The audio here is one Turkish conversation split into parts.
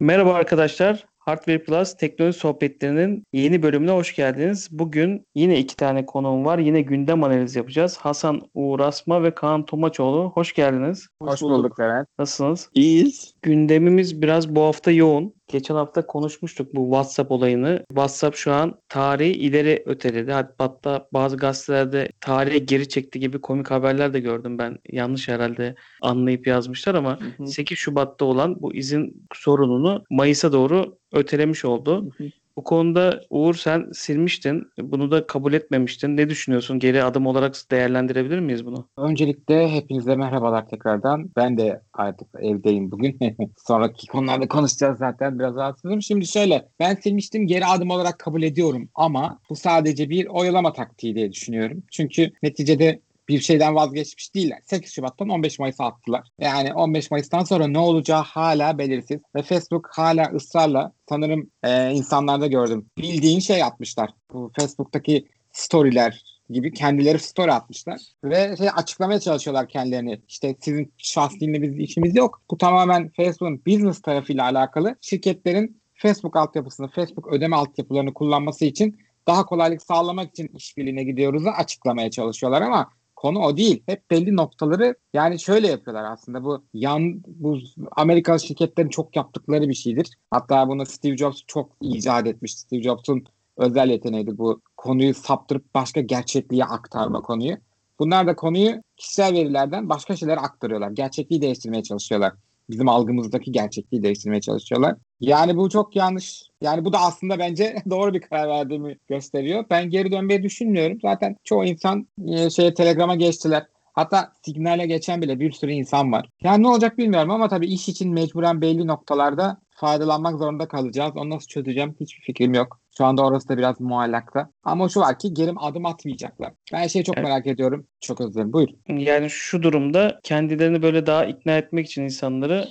Merhaba arkadaşlar. Hardware Plus teknoloji sohbetlerinin yeni bölümüne hoş geldiniz. Bugün yine iki tane konuğum var. Yine gündem analizi yapacağız. Hasan Uğur Asma ve Kaan Tomaçoğlu. Hoş geldiniz. Hoş, bulduk Levent. Nasılsınız? İyiyiz. Gündemimiz biraz bu hafta yoğun. Geçen hafta konuşmuştuk bu WhatsApp olayını. WhatsApp şu an tarihi ileri öteledi. Hatta bazı gazetelerde tarihe geri çekti gibi komik haberler de gördüm ben. Yanlış herhalde anlayıp yazmışlar ama hı hı. 8 Şubat'ta olan bu izin sorununu Mayıs'a doğru ötelemiş oldu. Hı hı. Bu konuda Uğur sen silmiştin. Bunu da kabul etmemiştin. Ne düşünüyorsun? Geri adım olarak değerlendirebilir miyiz bunu? Öncelikle hepinize merhabalar tekrardan. Ben de artık evdeyim bugün. Sonraki konularda konuşacağız zaten. Biraz rahatsızım. Şimdi şöyle. Ben silmiştim. Geri adım olarak kabul ediyorum. Ama bu sadece bir oyalama taktiği diye düşünüyorum. Çünkü neticede bir şeyden vazgeçmiş değiller. 8 Şubat'tan 15 Mayıs'a attılar. Yani 15 Mayıs'tan sonra ne olacağı hala belirsiz. Ve Facebook hala ısrarla sanırım e, insanlarda gördüm. Bildiğin şey atmışlar. Bu Facebook'taki storyler gibi kendileri story atmışlar ve şey açıklamaya çalışıyorlar kendilerini. İşte sizin şahsiliğinde bizim işimiz yok. Bu tamamen Facebook'un business tarafıyla alakalı. Şirketlerin Facebook altyapısını, Facebook ödeme altyapılarını kullanması için daha kolaylık sağlamak için işbirliğine gidiyoruz da açıklamaya çalışıyorlar ama Konu o değil. Hep belli noktaları yani şöyle yapıyorlar aslında. Bu yan bu Amerikalı şirketlerin çok yaptıkları bir şeydir. Hatta bunu Steve Jobs çok icat etmiş. Steve Jobs'un özel yeteneğidir bu konuyu saptırıp başka gerçekliğe aktarma konuyu. Bunlar da konuyu kişisel verilerden başka şeylere aktarıyorlar. Gerçekliği değiştirmeye çalışıyorlar bizim algımızdaki gerçekliği değiştirmeye çalışıyorlar. Yani bu çok yanlış. Yani bu da aslında bence doğru bir karar verdiğimi gösteriyor. Ben geri dönmeyi düşünmüyorum. Zaten çoğu insan e, şeye Telegram'a geçtiler. Hatta Signal'e geçen bile bir sürü insan var. Yani ne olacak bilmiyorum ama tabii iş için mecburen belli noktalarda faydalanmak zorunda kalacağız. Onu nasıl çözeceğim hiçbir fikrim yok. Şu anda orası da biraz muallakta. Ama şu var ki gerim adım atmayacaklar. Ben şeyi çok evet. merak ediyorum. Çok özür dilerim. Buyur. Yani şu durumda kendilerini böyle daha ikna etmek için insanları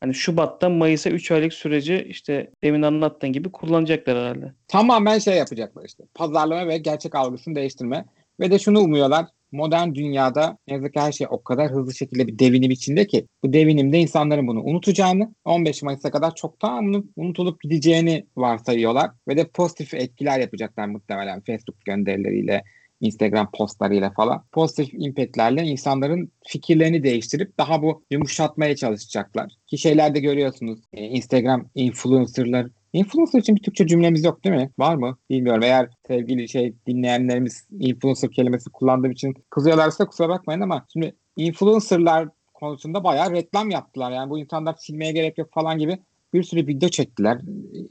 hani Şubat'tan Mayıs'a 3 aylık süreci işte demin anlattığın gibi kullanacaklar herhalde. Tamamen şey yapacaklar işte. Pazarlama ve gerçek algısını değiştirme. Ve de şunu umuyorlar modern dünyada ne yazık ki her şey o kadar hızlı şekilde bir devinim içinde ki bu devinimde insanların bunu unutacağını 15 Mayıs'a kadar çoktan unutulup gideceğini varsayıyorlar ve de pozitif etkiler yapacaklar muhtemelen Facebook gönderileriyle Instagram postlarıyla falan pozitif impactlerle insanların fikirlerini değiştirip daha bu yumuşatmaya çalışacaklar. Ki şeylerde görüyorsunuz Instagram influencerlar Influencer için bir Türkçe cümlemiz yok değil mi? Var mı? Bilmiyorum. Eğer sevgili şey dinleyenlerimiz influencer kelimesi kullandığım için kızıyorlarsa kusura bakmayın ama şimdi influencerlar konusunda bayağı reklam yaptılar. Yani bu insanlar silmeye gerek yok falan gibi bir sürü video çektiler.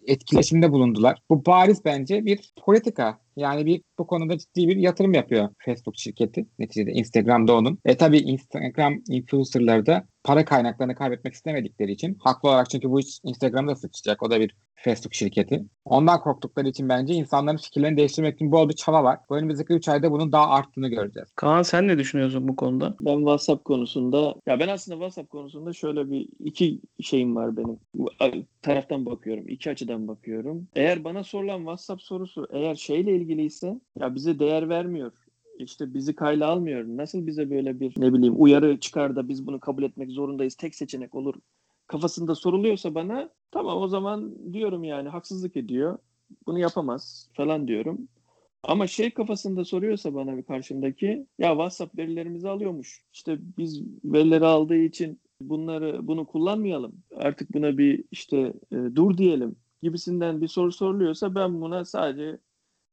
Etkileşimde bulundular. Bu bariz bence bir politika. Yani bir bu konuda ciddi bir yatırım yapıyor Facebook şirketi. Neticede Instagram'da onun. E tabi Instagram influencerları da para kaynaklarını kaybetmek istemedikleri için haklı olarak çünkü bu iş Instagram'da sıçacak. O da bir Facebook şirketi. Ondan korktukları için bence insanların fikirlerini değiştirmek için bol bir çaba var. Bu önümüzdeki 3 ayda bunun daha arttığını göreceğiz. Kaan sen ne düşünüyorsun bu konuda? Ben WhatsApp konusunda ya ben aslında WhatsApp konusunda şöyle bir iki şeyim var benim. Taraftan bakıyorum. iki açıdan bakıyorum. Eğer bana sorulan WhatsApp sorusu eğer şeyle ilgiliyse ya bize değer vermiyor işte bizi kayla almıyor. Nasıl bize böyle bir ne bileyim uyarı çıkar da biz bunu kabul etmek zorundayız. Tek seçenek olur kafasında soruluyorsa bana tamam o zaman diyorum yani haksızlık ediyor. Bunu yapamaz falan diyorum. Ama şey kafasında soruyorsa bana bir karşımdaki ya WhatsApp verilerimizi alıyormuş. İşte biz verileri aldığı için bunları bunu kullanmayalım. Artık buna bir işte e, dur diyelim gibisinden bir soru soruluyorsa ben buna sadece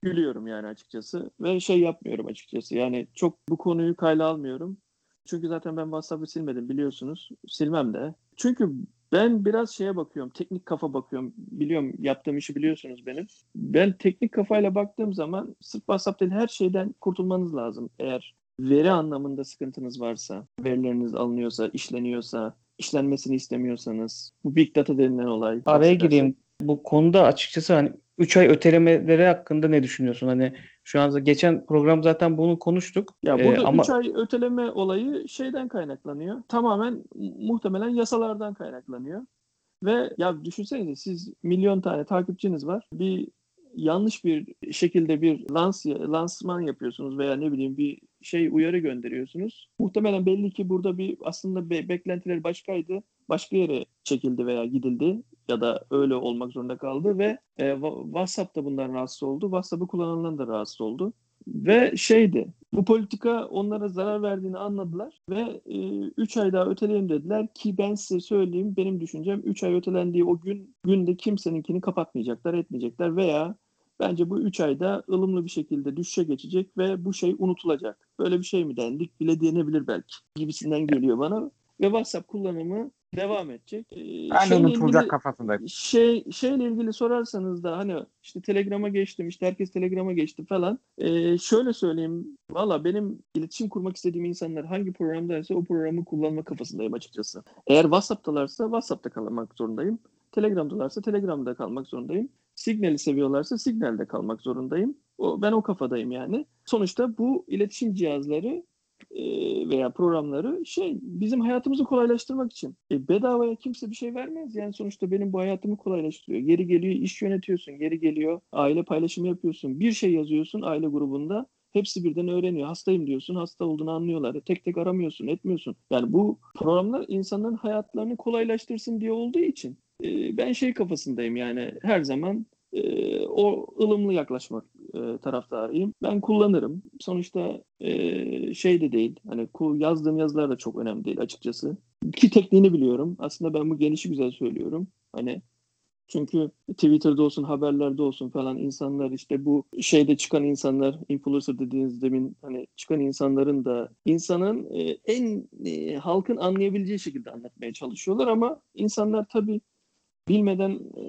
gülüyorum yani açıkçası ve şey yapmıyorum açıkçası. Yani çok bu konuyu kayla almıyorum. Çünkü zaten ben WhatsApp'ı silmedim biliyorsunuz. Silmem de. Çünkü ben biraz şeye bakıyorum, teknik kafa bakıyorum. Biliyorum yaptığım işi biliyorsunuz benim. Ben teknik kafayla baktığım zaman sırf WhatsApp değil her şeyden kurtulmanız lazım. Eğer veri anlamında sıkıntınız varsa, verileriniz alınıyorsa, işleniyorsa, işlenmesini istemiyorsanız, bu big data denilen olay. Araya gireyim. Bu konuda açıkçası hani 3 ay ötelemeleri hakkında ne düşünüyorsun? Hani şu an geçen program zaten bunu konuştuk. Ya burada 3 ee, ama... ay öteleme olayı şeyden kaynaklanıyor. Tamamen muhtemelen yasalardan kaynaklanıyor. Ve ya düşünsenize siz milyon tane takipçiniz var. Bir yanlış bir şekilde bir lans, lansman yapıyorsunuz veya ne bileyim bir şey uyarı gönderiyorsunuz. Muhtemelen belli ki burada bir aslında be, beklentileri başkaydı. Başka yere çekildi veya gidildi ya da öyle olmak zorunda kaldı ve e, WhatsApp da bundan rahatsız oldu. WhatsApp'ı kullananlar da rahatsız oldu. Ve şeydi, bu politika onlara zarar verdiğini anladılar ve 3 e, ay daha öteleyelim dediler ki ben size söyleyeyim benim düşüncem 3 ay ötelendiği o gün günde kimseninkini kapatmayacaklar, etmeyecekler veya bence bu 3 ayda ılımlı bir şekilde düşüşe geçecek ve bu şey unutulacak. Böyle bir şey mi dendik bile denebilir belki gibisinden geliyor bana ve WhatsApp kullanımı devam edecek. Ee, ben de unutulacak ilgili, kafasındayım. Şey, şeyle ilgili sorarsanız da hani işte Telegram'a geçtim işte herkes Telegram'a geçti falan. Ee, şöyle söyleyeyim valla benim iletişim kurmak istediğim insanlar hangi programdaysa o programı kullanma kafasındayım açıkçası. Eğer WhatsApp'talarsa WhatsApp'ta kalmak zorundayım. Telegram'dalarsa Telegram'da kalmak zorundayım. Signal'i seviyorlarsa Signal'de kalmak zorundayım. O, ben o kafadayım yani. Sonuçta bu iletişim cihazları veya programları şey bizim hayatımızı kolaylaştırmak için. E, bedavaya kimse bir şey vermez. Yani sonuçta benim bu hayatımı kolaylaştırıyor. Geri geliyor iş yönetiyorsun. Geri geliyor aile paylaşımı yapıyorsun. Bir şey yazıyorsun aile grubunda. Hepsi birden öğreniyor. Hastayım diyorsun. Hasta olduğunu anlıyorlar. Tek tek aramıyorsun, etmiyorsun. Yani bu programlar insanların hayatlarını kolaylaştırsın diye olduğu için e, ben şey kafasındayım yani her zaman e, o ılımlı yaklaşmak e, taraftarıyım. Ben kullanırım. Sonuçta e, şey de değil. Hani yazdığım yazılar da çok önemli değil açıkçası. Ki tekniğini biliyorum. Aslında ben bu genişi güzel söylüyorum. Hani çünkü Twitter'da olsun, haberlerde olsun falan insanlar işte bu şeyde çıkan insanlar, influencer dediğiniz demin hani çıkan insanların da insanın e, en e, halkın anlayabileceği şekilde anlatmaya çalışıyorlar ama insanlar tabii bilmeden e,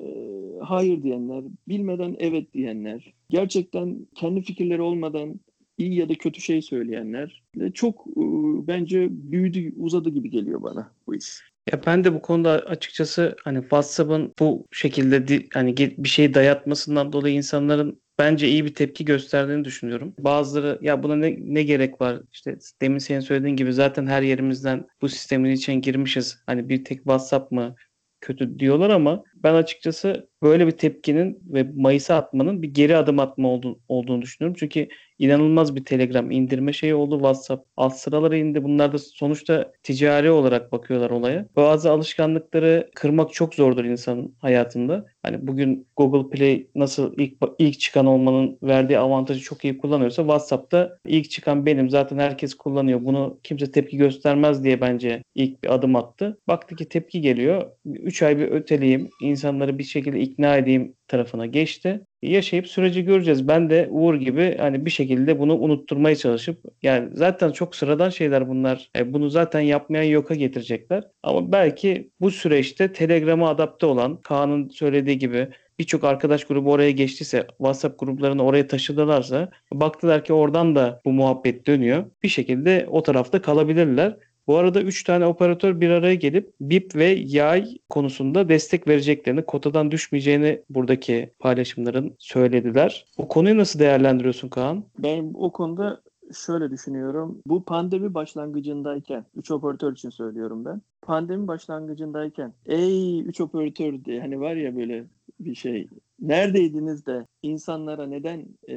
hayır diyenler, bilmeden evet diyenler, gerçekten kendi fikirleri olmadan iyi ya da kötü şey söyleyenler çok e, bence büyüdü, uzadı gibi geliyor bana bu iş. Ya ben de bu konuda açıkçası hani WhatsApp'ın bu şekilde hani bir şey dayatmasından dolayı insanların bence iyi bir tepki gösterdiğini düşünüyorum. Bazıları ya buna ne, ne gerek var? İşte demin senin söylediğin gibi zaten her yerimizden bu sistemin içine girmişiz. Hani bir tek WhatsApp mı kötü diyorlar ama ben açıkçası böyle bir tepkinin ve Mayıs'a atmanın bir geri adım atma olduğunu, olduğunu düşünüyorum. Çünkü inanılmaz bir Telegram indirme şeyi oldu. WhatsApp alt sıralara indi. Bunlar da sonuçta ticari olarak bakıyorlar olaya. Bazı alışkanlıkları kırmak çok zordur insanın hayatında. Hani bugün Google Play nasıl ilk ilk çıkan olmanın verdiği avantajı çok iyi kullanıyorsa WhatsApp'ta ilk çıkan benim. Zaten herkes kullanıyor. Bunu kimse tepki göstermez diye bence ilk bir adım attı. Baktı ki tepki geliyor. 3 ay bir öteleyeyim. İnsanları bir şekilde ikna edeyim tarafına geçti. Yaşayıp süreci göreceğiz. Ben de Uğur gibi hani bir şekilde bunu unutturmaya çalışıp yani zaten çok sıradan şeyler bunlar. E, bunu zaten yapmayan yoka getirecekler. Ama belki bu süreçte Telegram'a adapte olan Kaan'ın söylediği gibi birçok arkadaş grubu oraya geçtiyse, WhatsApp gruplarını oraya taşıdılarsa, baktılar ki oradan da bu muhabbet dönüyor. Bir şekilde o tarafta kalabilirler. Bu arada 3 tane operatör bir araya gelip BIP ve yay konusunda destek vereceklerini, kotadan düşmeyeceğini buradaki paylaşımların söylediler. O konuyu nasıl değerlendiriyorsun Kaan? Ben o konuda şöyle düşünüyorum. Bu pandemi başlangıcındayken, 3 operatör için söylüyorum ben. Pandemi başlangıcındayken, ey 3 operatör diye hani var ya böyle bir şey neredeydiniz de insanlara neden e,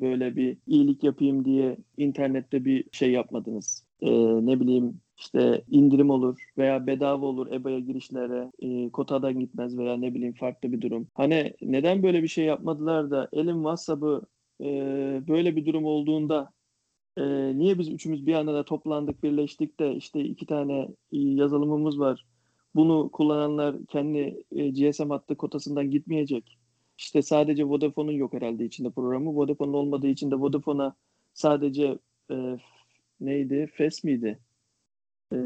böyle bir iyilik yapayım diye internette bir şey yapmadınız? E, ne bileyim işte indirim olur veya bedava olur EBA'ya girişlere e, kotadan gitmez veya ne bileyim farklı bir durum. Hani neden böyle bir şey yapmadılar da elim WhatsApp'ı e, böyle bir durum olduğunda e, niye biz üçümüz bir anda da toplandık birleştik de işte iki tane e, yazılımımız var. Bunu kullananlar kendi e, GSM hattı kotasından gitmeyecek. İşte sadece Vodafone'un yok herhalde içinde programı. Vodafone'un olmadığı için de Vodafone'a sadece e, neydi? FES miydi? E,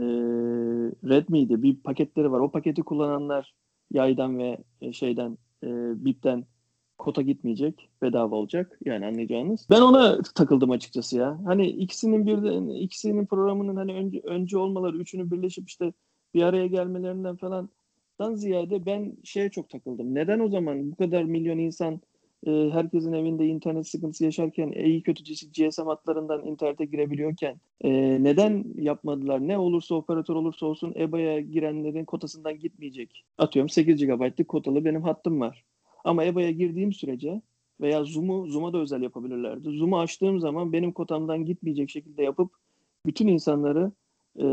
Red miydi? Bir paketleri var. O paketi kullananlar yaydan ve e, şeyden e, BIP'ten kota gitmeyecek. Bedava olacak. Yani anlayacağınız. Ben ona takıldım açıkçası ya. Hani ikisinin bir ikisinin programının hani önce, önce olmaları, üçünü birleşip işte bir araya gelmelerinden falan dan ziyade ben şeye çok takıldım. Neden o zaman bu kadar milyon insan e, herkesin evinde internet sıkıntısı yaşarken iyi kötü GSM hatlarından internete girebiliyorken e, neden yapmadılar? Ne olursa operatör olursa olsun EBA'ya girenlerin kotasından gitmeyecek. Atıyorum 8 GB'lık kotalı benim hattım var. Ama EBA'ya girdiğim sürece veya Zoom'u Zoom'a da özel yapabilirlerdi. Zoom'u açtığım zaman benim kotamdan gitmeyecek şekilde yapıp bütün insanları e,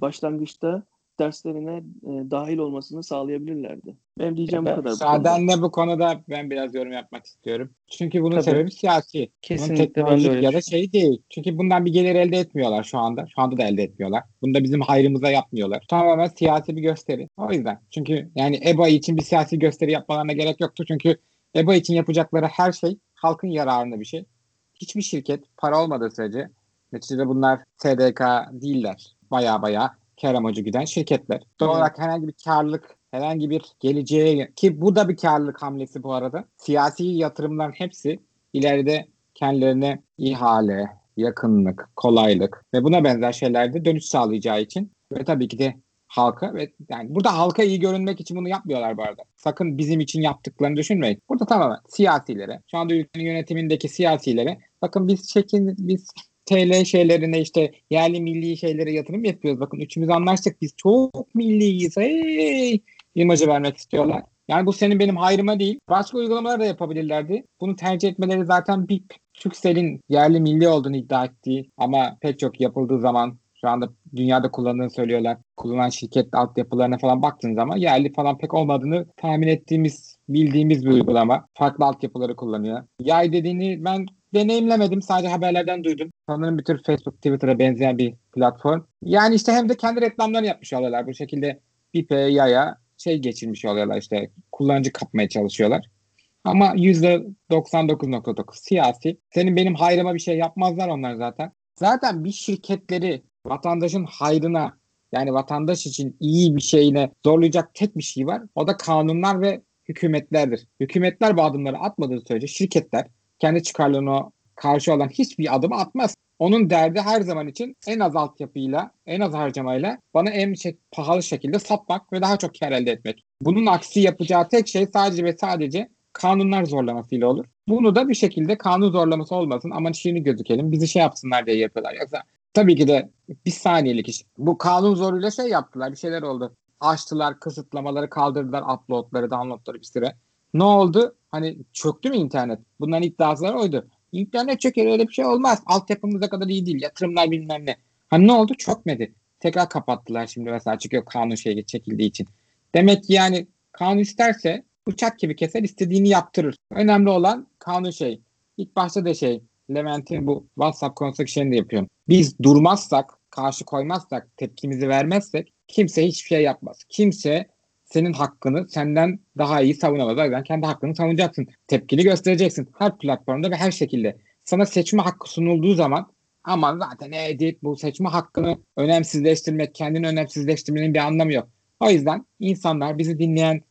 başlangıçta derslerine e, dahil olmasını sağlayabilirlerdi. Benim diyeceğim bu kadar. bu konuda. Müsaadenle bu konuda ben biraz yorum yapmak istiyorum. Çünkü bunun Tabii. sebebi siyasi. Bunun Kesinlikle ben de ya da şey değil. Çünkü bundan bir gelir elde etmiyorlar şu anda. Şu anda da elde etmiyorlar. Bunu da bizim hayrımıza yapmıyorlar. Tamamen siyasi bir gösteri. O yüzden. Çünkü yani EBA için bir siyasi gösteri yapmalarına gerek yoktu. Çünkü EBA için yapacakları her şey halkın yararına bir şey. Hiçbir şirket para olmadığı sürece neticede bunlar SDK değiller. Baya baya kar amacı güden şirketler. Doğal Evet. olarak herhangi bir karlılık, herhangi bir geleceğe ki bu da bir karlılık hamlesi bu arada. Siyasi yatırımların hepsi ileride kendilerine ihale, yakınlık, kolaylık ve buna benzer şeylerde dönüş sağlayacağı için ve tabii ki de halka ve yani burada halka iyi görünmek için bunu yapmıyorlar bu arada. Sakın bizim için yaptıklarını düşünmeyin. Burada tamamen siyasilere, şu anda ülkenin yönetimindeki siyasilere bakın biz çekin biz TL şeylerine işte yerli milli şeylere yatırım yapıyoruz. Bakın üçümüz anlaştık biz çok milliyiz. Hey! imajı vermek istiyorlar. Yani bu senin benim hayrıma değil. Başka uygulamalar da yapabilirlerdi. Bunu tercih etmeleri zaten bir Türkcell'in yerli milli olduğunu iddia ettiği ama pek çok yapıldığı zaman şu anda dünyada kullandığını söylüyorlar. Kullanılan şirket altyapılarına falan baktığın zaman yerli falan pek olmadığını tahmin ettiğimiz, bildiğimiz bir uygulama. Farklı altyapıları kullanıyor. Yay dediğini ben deneyimlemedim. Sadece haberlerden duydum. Sanırım bir tür Facebook, Twitter'a benzeyen bir platform. Yani işte hem de kendi reklamlarını yapmış oluyorlar. Bu şekilde Bipe, Yaya şey geçirmiş oluyorlar işte kullanıcı kapmaya çalışıyorlar. Ama %99.9 siyasi. Senin benim hayrıma bir şey yapmazlar onlar zaten. Zaten bir şirketleri vatandaşın hayrına yani vatandaş için iyi bir şeyine zorlayacak tek bir şey var. O da kanunlar ve hükümetlerdir. Hükümetler bu adımları atmadığı sürece şirketler kendi çıkarlarına karşı olan hiçbir adımı atmaz. Onun derdi her zaman için en az altyapıyla, en az harcamayla bana en şey, pahalı şekilde satmak ve daha çok kar elde etmek. Bunun aksi yapacağı tek şey sadece ve sadece kanunlar zorlamasıyla olur. Bunu da bir şekilde kanun zorlaması olmasın ama şirini gözükelim bizi şey yapsınlar diye yapıyorlar. Yoksa tabii ki de bir saniyelik iş. Bu kanun zoruyla şey yaptılar bir şeyler oldu. Açtılar kısıtlamaları kaldırdılar uploadları downloadları bir süre. Ne oldu? Hani çöktü mü internet? Bunların iddiaları oydu. İnternet çöker öyle bir şey olmaz. Altyapımız da kadar iyi değil. Yatırımlar bilmem ne. Hani ne oldu? Çökmedi. Tekrar kapattılar şimdi mesela çıkıyor kanun şeyi çekildiği için. Demek ki yani kanun isterse bıçak gibi keser istediğini yaptırır. Önemli olan kanun şey. İlk başta da şey Levent'in bu WhatsApp konusundaki şeyini de yapıyorum. Biz durmazsak, karşı koymazsak, tepkimizi vermezsek kimse hiçbir şey yapmaz. Kimse senin hakkını senden daha iyi savunamaz. O yüzden kendi hakkını savunacaksın. Tepkini göstereceksin. Her platformda ve her şekilde. Sana seçme hakkı sunulduğu zaman aman zaten e deyip bu seçme hakkını önemsizleştirmek, kendini önemsizleştirmenin bir anlamı yok. O yüzden insanlar bizi dinleyen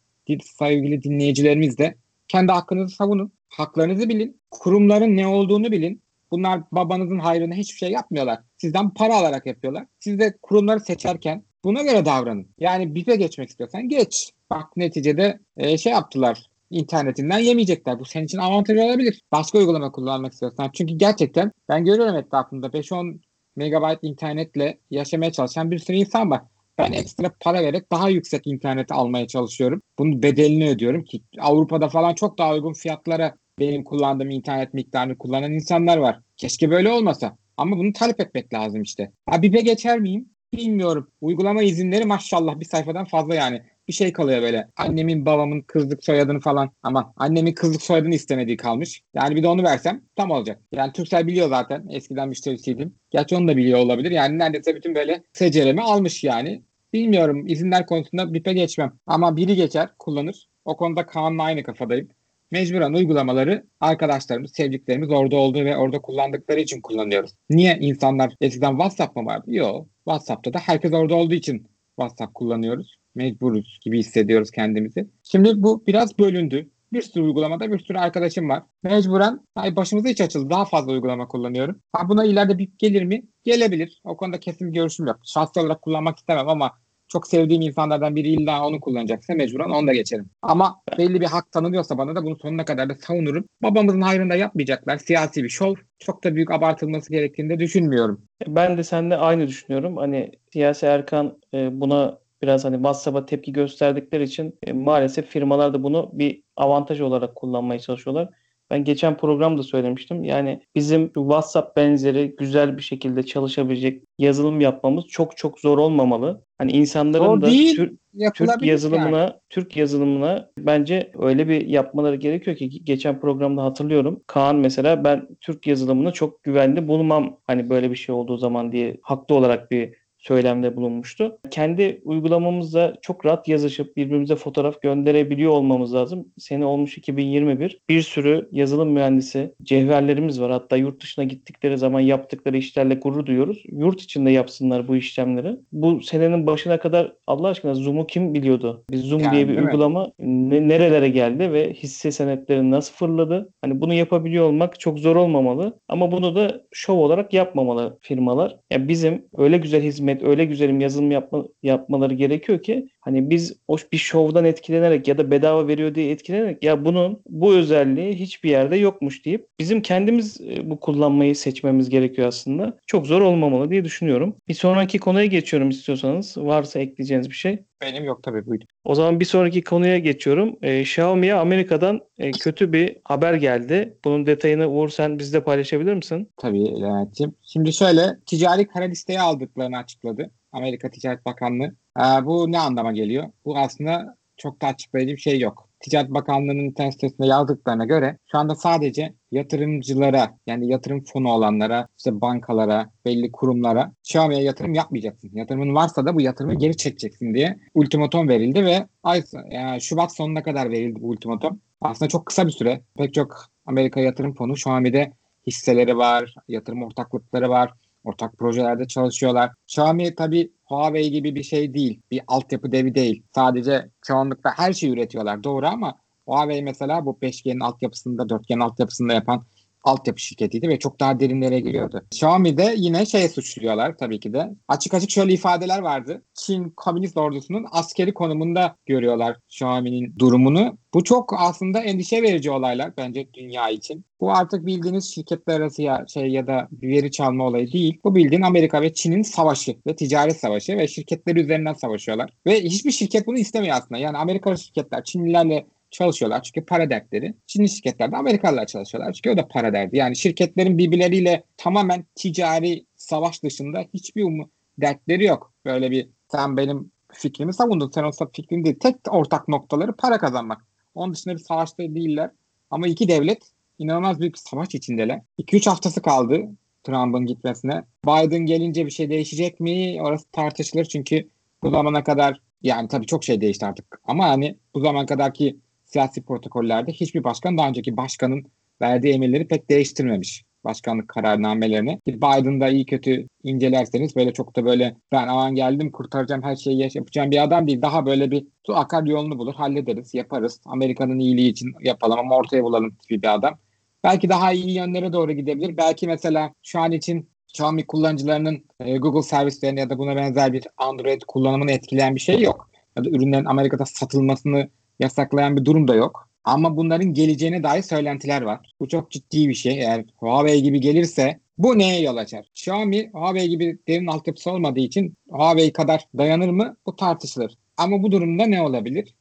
sevgili dinleyicilerimiz de kendi hakkınızı savunun. Haklarınızı bilin. Kurumların ne olduğunu bilin. Bunlar babanızın hayrına hiçbir şey yapmıyorlar. Sizden para alarak yapıyorlar. Siz de kurumları seçerken buna göre davranın. Yani bize geçmek istiyorsan geç. Bak neticede e, şey yaptılar. İnternetinden yemeyecekler. Bu senin için avantaj olabilir. Başka uygulama kullanmak istiyorsan. Çünkü gerçekten ben görüyorum etrafımda 5-10 megabayt internetle yaşamaya çalışan bir sürü insan var. Ben ekstra para vererek daha yüksek interneti almaya çalışıyorum. Bunun bedelini ödüyorum ki Avrupa'da falan çok daha uygun fiyatlara benim kullandığım internet miktarını kullanan insanlar var. Keşke böyle olmasa. Ama bunu talep etmek lazım işte. Ha BİP'e geçer miyim? Bilmiyorum. Uygulama izinleri maşallah bir sayfadan fazla yani. Bir şey kalıyor böyle. Annemin babamın kızlık soyadını falan ama annemin kızlık soyadını istemediği kalmış. Yani bir de onu versem tam olacak. Yani Türksel biliyor zaten. Eskiden müşterisiydim. Gerçi onu da biliyor olabilir. Yani neredeyse bütün böyle seceremi almış yani. Bilmiyorum izinler konusunda BİP'e geçmem. Ama biri geçer kullanır. O konuda Kaan'la aynı kafadayım. Mecburen uygulamaları arkadaşlarımız, sevdiklerimiz orada olduğu ve orada kullandıkları için kullanıyoruz. Niye insanlar eskiden WhatsApp mı vardı? Yok. WhatsApp'ta da herkes orada olduğu için WhatsApp kullanıyoruz. Mecburuz gibi hissediyoruz kendimizi. Şimdi bu biraz bölündü. Bir sürü uygulamada bir sürü arkadaşım var. Mecburen ay başımıza hiç açıldı. Daha fazla uygulama kullanıyorum. Ha buna ileride bir gelir mi? Gelebilir. O konuda kesin bir görüşüm yok. Şahsi olarak kullanmak istemem ama çok sevdiğim insanlardan biri illa onu kullanacaksa mecburen onu da geçerim. Ama belli bir hak tanınıyorsa bana da bunu sonuna kadar da savunurum. Babamızın hayrında yapmayacaklar. Siyasi bir şov. Çok da büyük abartılması gerektiğini de düşünmüyorum. Ben de seninle aynı düşünüyorum. Hani siyasi Erkan e, buna biraz hani WhatsApp'a tepki gösterdikleri için e, maalesef firmalar da bunu bir avantaj olarak kullanmaya çalışıyorlar. Ben geçen programda söylemiştim. Yani bizim WhatsApp benzeri güzel bir şekilde çalışabilecek yazılım yapmamız çok çok zor olmamalı. Hani insanların Zor da değil. Tür- Türk yazılımına, yani. Türk yazılımına bence öyle bir yapmaları gerekiyor ki geçen programda hatırlıyorum. Kaan mesela ben Türk yazılımına çok güvenli bulmam hani böyle bir şey olduğu zaman diye haklı olarak bir söylemde bulunmuştu. Kendi uygulamamızda çok rahat yazışıp birbirimize fotoğraf gönderebiliyor olmamız lazım. Sene olmuş 2021. Bir sürü yazılım mühendisi cevherlerimiz var. Hatta yurt dışına gittikleri zaman yaptıkları işlerle gurur duyuyoruz. Yurt içinde yapsınlar bu işlemleri. Bu senenin başına kadar Allah aşkına Zoom'u kim biliyordu? Bir Zoom Yani, diye bir uygulama ne- nerelere geldi ve hisse senetleri nasıl fırladı? Hani bunu yapabiliyor olmak çok zor olmamalı. Ama bunu da şov olarak yapmamalı firmalar. Yani bizim öyle güzel hizmet, öyle güzel yazılım yapma, yapmaları gerekiyor ki hani biz o bir şovdan etkilenerek ya da bedava veriyor diye etkilenerek ya bunun bu özelliği hiçbir yerde yokmuş deyip bizim kendimiz e, bu kullanmayı seçmemiz gerekiyor aslında. Çok zor olmamalı diye düşünüyorum. Bir sonraki konuya geçiyorum istiyorsanız. Varsa ekleyeceğiniz bir şey. Benim yok tabii buyurun. O zaman bir sonraki konuya geçiyorum. Ee, Xiaomi'ye Amerika'dan e, kötü bir haber geldi. Bunun detayını Uğur sen bizle paylaşabilir misin? Tabii Levent'ciğim. Şimdi şöyle ticari kara listeye aldıklarını açıkladı. Amerika Ticaret Bakanlığı. Ee, bu ne anlama geliyor? Bu aslında çok da açıklayıcı bir şey yok. Ticaret Bakanlığı'nın internet sitesinde yazdıklarına göre şu anda sadece yatırımcılara yani yatırım fonu olanlara, işte bankalara, belli kurumlara Xiaomi'ye yatırım yapmayacaksın. Yatırımın varsa da bu yatırımı geri çekeceksin diye ultimatom verildi ve ay, yani Şubat sonuna kadar verildi bu ultimatom. Aslında çok kısa bir süre. Pek çok Amerika yatırım fonu Xiaomi'de hisseleri var, yatırım ortaklıkları var. Ortak projelerde çalışıyorlar. Xiaomi tabii Huawei gibi bir şey değil. Bir altyapı devi değil. Sadece çoğunlukla her şeyi üretiyorlar doğru ama Huawei mesela bu 5G'nin altyapısında, 4G'nin altyapısında yapan altyapı şirketiydi ve çok daha derinlere giriyordu. Xiaomi'de yine şeye suçluyorlar tabii ki de. Açık açık şöyle ifadeler vardı. Çin Komünist Ordusu'nun askeri konumunda görüyorlar Xiaomi'nin durumunu. Bu çok aslında endişe verici olaylar bence dünya için. Bu artık bildiğiniz şirketler arası ya şey ya da veri çalma olayı değil. Bu bildiğin Amerika ve Çin'in savaşı ve ticaret savaşı ve şirketleri üzerinden savaşıyorlar. Ve hiçbir şirket bunu istemiyor aslında. Yani Amerikalı şirketler Çinlilerle çalışıyorlar çünkü para dertleri. Çinli şirketler de Amerikalılar çalışıyorlar çünkü o da para derdi. Yani şirketlerin birbirleriyle tamamen ticari savaş dışında hiçbir umu dertleri yok. Böyle bir sen benim fikrimi savundun sen o fikrin değil. Tek ortak noktaları para kazanmak. Onun dışında bir savaşta değiller. Ama iki devlet inanılmaz büyük bir savaş içindeler. 2-3 haftası kaldı Trump'ın gitmesine. Biden gelince bir şey değişecek mi? Orası tartışılır çünkü bu zamana kadar yani tabii çok şey değişti artık. Ama hani bu zaman kadarki siyasi protokollerde hiçbir başkan daha önceki başkanın verdiği emirleri pek değiştirmemiş. Başkanlık kararnamelerini. Biden'da iyi kötü incelerseniz böyle çok da böyle ben aman geldim kurtaracağım her şeyi yapacağım bir adam değil. Daha böyle bir su akar yolunu bulur hallederiz yaparız. Amerika'nın iyiliği için yapalım ama ortaya bulalım gibi bir adam. Belki daha iyi yönlere doğru gidebilir. Belki mesela şu an için Xiaomi kullanıcılarının e, Google servislerini ya da buna benzer bir Android kullanımını etkileyen bir şey yok. Ya da ürünlerin Amerika'da satılmasını yasaklayan bir durum da yok. Ama bunların geleceğine dair söylentiler var. Bu çok ciddi bir şey. Eğer Huawei gibi gelirse bu neye yol açar? Xiaomi Huawei gibi derin altyapısı olmadığı için Huawei kadar dayanır mı? Bu tartışılır. Ama bu durumda ne olabilir?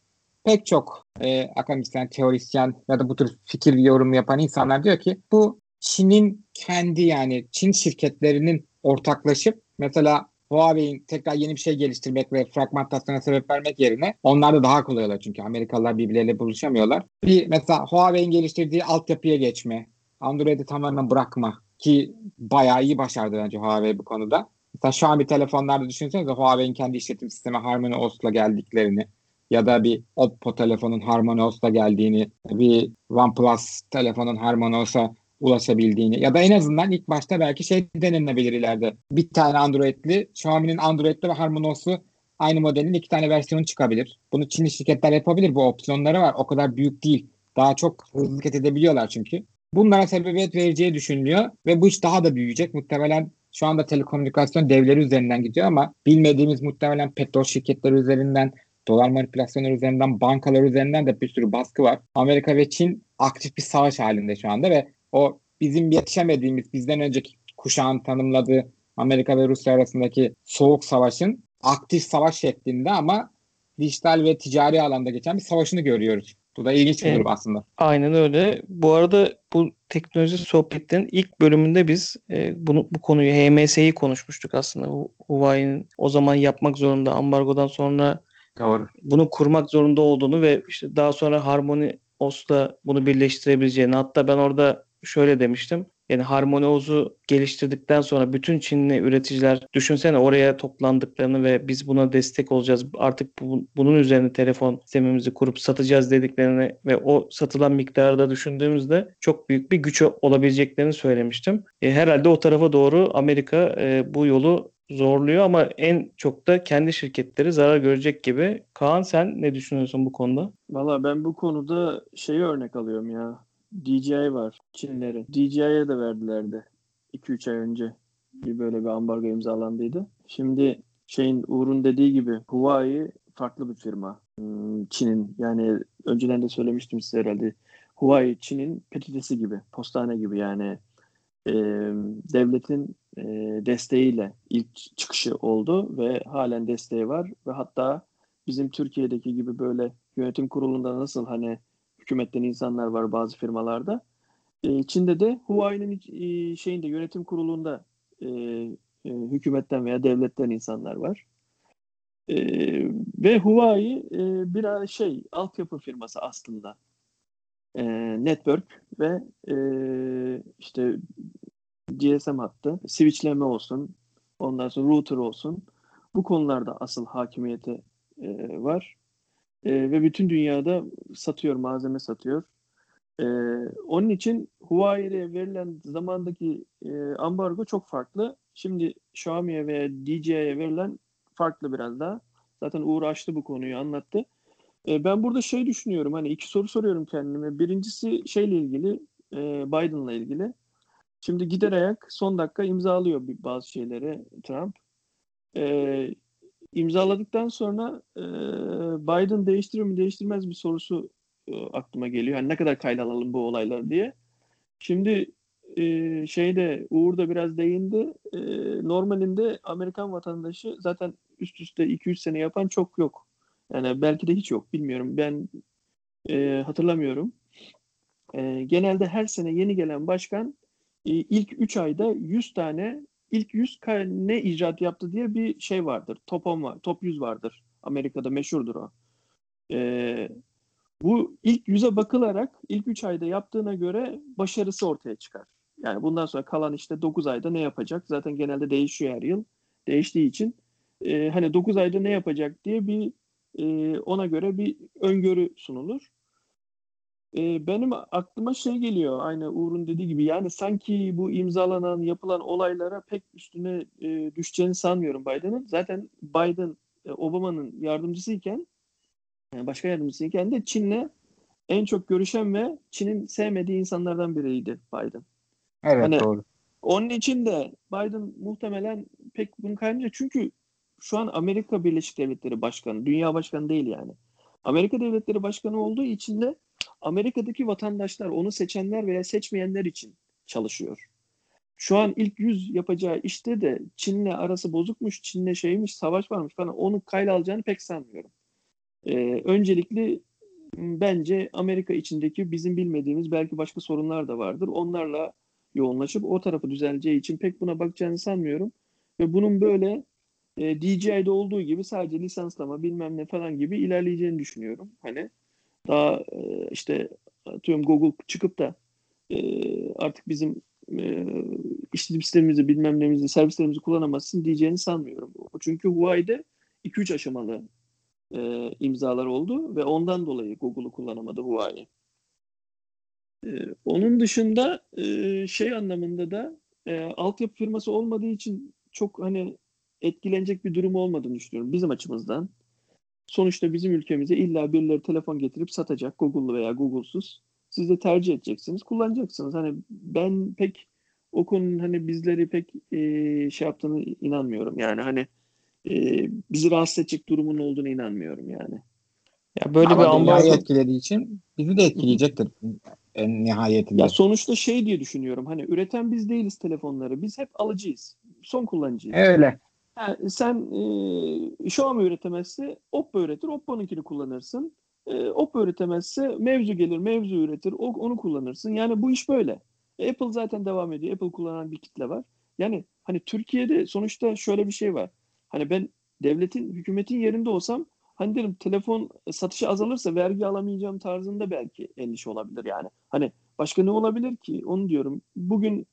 Pek çok e, akademisyen, teorisyen ya da bu tür fikir yorum yapan insanlar diyor ki bu Çin'in kendi yani Çin şirketlerinin ortaklaşıp mesela Huawei'in tekrar yeni bir şey geliştirmek ve fragmentasyona sebep vermek yerine onlar da daha kolay olur çünkü Amerikalılar birbirleriyle buluşamıyorlar. Bir mesela Huawei'in geliştirdiği altyapıya geçme, Android'i tamamen bırakma ki bayağı iyi başardı bence Huawei bu konuda. Mesela Xiaomi telefonlarda düşünsenize Huawei'in kendi işletim sistemi Harmony OS'la geldiklerini ya da bir Oppo telefonun Harmony OS'la geldiğini, bir OnePlus telefonun Harmony OS'a ulaşabildiğini ya da en azından ilk başta belki şey denilebilir ileride. Bir tane Android'li, Xiaomi'nin Android'li ve HarmonyOS'u aynı modelin iki tane versiyonu çıkabilir. Bunu Çinli şirketler yapabilir. Bu opsiyonları var. O kadar büyük değil. Daha çok hızlı hareket edebiliyorlar çünkü. Bunlara sebebiyet vereceği düşünülüyor ve bu iş daha da büyüyecek. Muhtemelen şu anda telekomünikasyon devleri üzerinden gidiyor ama bilmediğimiz muhtemelen petrol şirketleri üzerinden, dolar manipülasyonları üzerinden, bankalar üzerinden de bir sürü baskı var. Amerika ve Çin aktif bir savaş halinde şu anda ve o bizim yetişemediğimiz, bizden önceki kuşağın tanımladığı Amerika ve Rusya arasındaki soğuk savaşın aktif savaş şeklinde ama dijital ve ticari alanda geçen bir savaşını görüyoruz. Bu da ilginç bir Evet. durum aslında. Aynen öyle. Bu arada bu teknoloji sohbetlerinin ilk bölümünde biz e, bunu bu konuyu HMS'yi konuşmuştuk aslında. Hu- Huawei'nin o zaman yapmak zorunda ambargodan sonra Doğru. bunu kurmak zorunda olduğunu ve işte daha sonra Harmony OS'la bunu birleştirebileceğini hatta ben orada şöyle demiştim. Yani Harmony OS'u geliştirdikten sonra bütün Çinli üreticiler düşünsene oraya toplandıklarını ve biz buna destek olacağız. Artık bu- bunun üzerine telefon sistemimizi kurup satacağız dediklerini ve o satılan miktarı da düşündüğümüzde çok büyük bir güç olabileceklerini söylemiştim. E, herhalde o tarafa doğru Amerika e, bu yolu zorluyor ama en çok da kendi şirketleri zarar görecek gibi. Kaan sen ne düşünüyorsun bu konuda? Valla ben bu konuda şeyi örnek alıyorum ya. DJI var Çinlerin. DJI'ye de verdilerdi 2-3 ay önce. Bir böyle bir ambargo imzalandıydı. Şimdi şeyin Uğur'un dediği gibi Huawei farklı bir firma. Hmm, Çin'in yani önceden de söylemiştim size herhalde. Huawei Çin'in PTT'si gibi, postane gibi yani e, devletin e, desteğiyle ilk çıkışı oldu ve halen desteği var ve hatta bizim Türkiye'deki gibi böyle yönetim kurulunda nasıl hani hükümetten insanlar var bazı firmalarda. E, Çin'de de Huawei'nin e, şeyinde yönetim kurulunda e, e, hükümetten veya devletten insanlar var. E, ve Huawei e, biraz şey altyapı firması aslında. E, network ve e, işte GSM hattı, switchleme olsun, ondan sonra router olsun. Bu konularda asıl hakimiyeti e, var. E, ve bütün dünyada satıyor, malzeme satıyor. E, onun için Huawei'ye verilen zamandaki e, ambargo çok farklı. Şimdi Xiaomi'ye veya DJI'ye verilen farklı biraz daha. Zaten Uğur açtı bu konuyu anlattı. E, ben burada şey düşünüyorum hani iki soru soruyorum kendime. Birincisi şeyle ilgili e, Biden'la ilgili. Şimdi gider ayak son dakika imzalıyor bazı şeyleri Trump. E, imzaladıktan sonra e, Biden değiştirir mi değiştirmez mi sorusu e, aklıma geliyor. Hani ne kadar kayda alalım bu olayları diye. Şimdi e, şeyde Uğur da biraz değindi. E, normalinde Amerikan vatandaşı zaten üst üste 2-3 sene yapan çok yok. Yani belki de hiç yok. Bilmiyorum. Ben e, hatırlamıyorum. E, genelde her sene yeni gelen başkan e, ilk 3 ayda 100 tane ilk 100 ka- ne icraat yaptı diye bir şey vardır. Top 10 var. Top 100 vardır. Amerika'da meşhurdur o. E, bu ilk 100'e bakılarak ilk 3 ayda yaptığına göre başarısı ortaya çıkar. Yani bundan sonra kalan işte 9 ayda ne yapacak? Zaten genelde değişiyor her yıl. Değiştiği için e, hani 9 ayda ne yapacak diye bir e, ona göre bir öngörü sunulur. E, benim aklıma şey geliyor aynı Uğur'un dediği gibi yani sanki bu imzalanan yapılan olaylara pek üstüne e, düşeceğini sanmıyorum Biden'ın. Zaten Biden e, Obama'nın yardımcısıyken yani başka yardımcısıyken de Çin'le en çok görüşen ve Çin'in sevmediği insanlardan biriydi Biden. Evet Hani- doğru. Onun için de Biden muhtemelen pek bunu kaymayacak. Çünkü şu an Amerika Birleşik Devletleri Başkanı, dünya başkanı değil yani. Amerika Devletleri Başkanı olduğu için de Amerika'daki vatandaşlar, onu seçenler veya seçmeyenler için çalışıyor. Şu an ilk yüz yapacağı işte de Çin'le arası bozukmuş, Çin'le şeymiş, savaş varmış falan onu kayla alacağını pek sanmıyorum. Ee, öncelikli bence Amerika içindeki bizim bilmediğimiz belki başka sorunlar da vardır. Onlarla yoğunlaşıp o tarafı düzeleceği için pek buna bakacağını sanmıyorum. Ve bunun böyle e, DJI'de olduğu gibi sadece lisanslama bilmem ne falan gibi ilerleyeceğini düşünüyorum. Hani daha e, işte atıyorum Google çıkıp da e, artık bizim e, işletim sistemimizi bilmem nemizi servislerimizi kullanamazsın diyeceğini sanmıyorum. Çünkü Huawei'de 2-3 aşamalı e, imzalar oldu ve ondan dolayı Google'u kullanamadı Huawei. E, onun dışında e, şey anlamında da e, altyapı firması olmadığı için çok hani etkilenecek bir durum olmadığını düşünüyorum bizim açımızdan. Sonuçta bizim ülkemize illa birileri telefon getirip satacak Google'lu veya Google'suz. Siz de tercih edeceksiniz, kullanacaksınız. Hani ben pek o konunun hani bizleri pek e, şey yaptığını inanmıyorum. Yani hani e, bizi rahatsız edecek durumun olduğunu inanmıyorum yani. Ya böyle bir Ama dünyayı ambargo etkilediği için bizi de etkileyecektir en nihayetinde. Ya sonuçta şey diye düşünüyorum. Hani üreten biz değiliz telefonları. Biz hep alıcıyız. Son kullanıcıyız. Öyle. Ha, sen e, Xiaomi üretemezse Oppo üretir. Oppo'nunkini kullanırsın. E, Oppo üretemezse mevzu gelir, mevzu üretir, o, onu kullanırsın. Yani bu iş böyle. E, Apple zaten devam ediyor. Apple kullanan bir kitle var. Yani hani Türkiye'de sonuçta şöyle bir şey var. Hani ben devletin, hükümetin yerinde olsam hani derim telefon satışı azalırsa vergi alamayacağım tarzında belki endişe olabilir yani. Hani başka ne olabilir ki? Onu diyorum. Bugün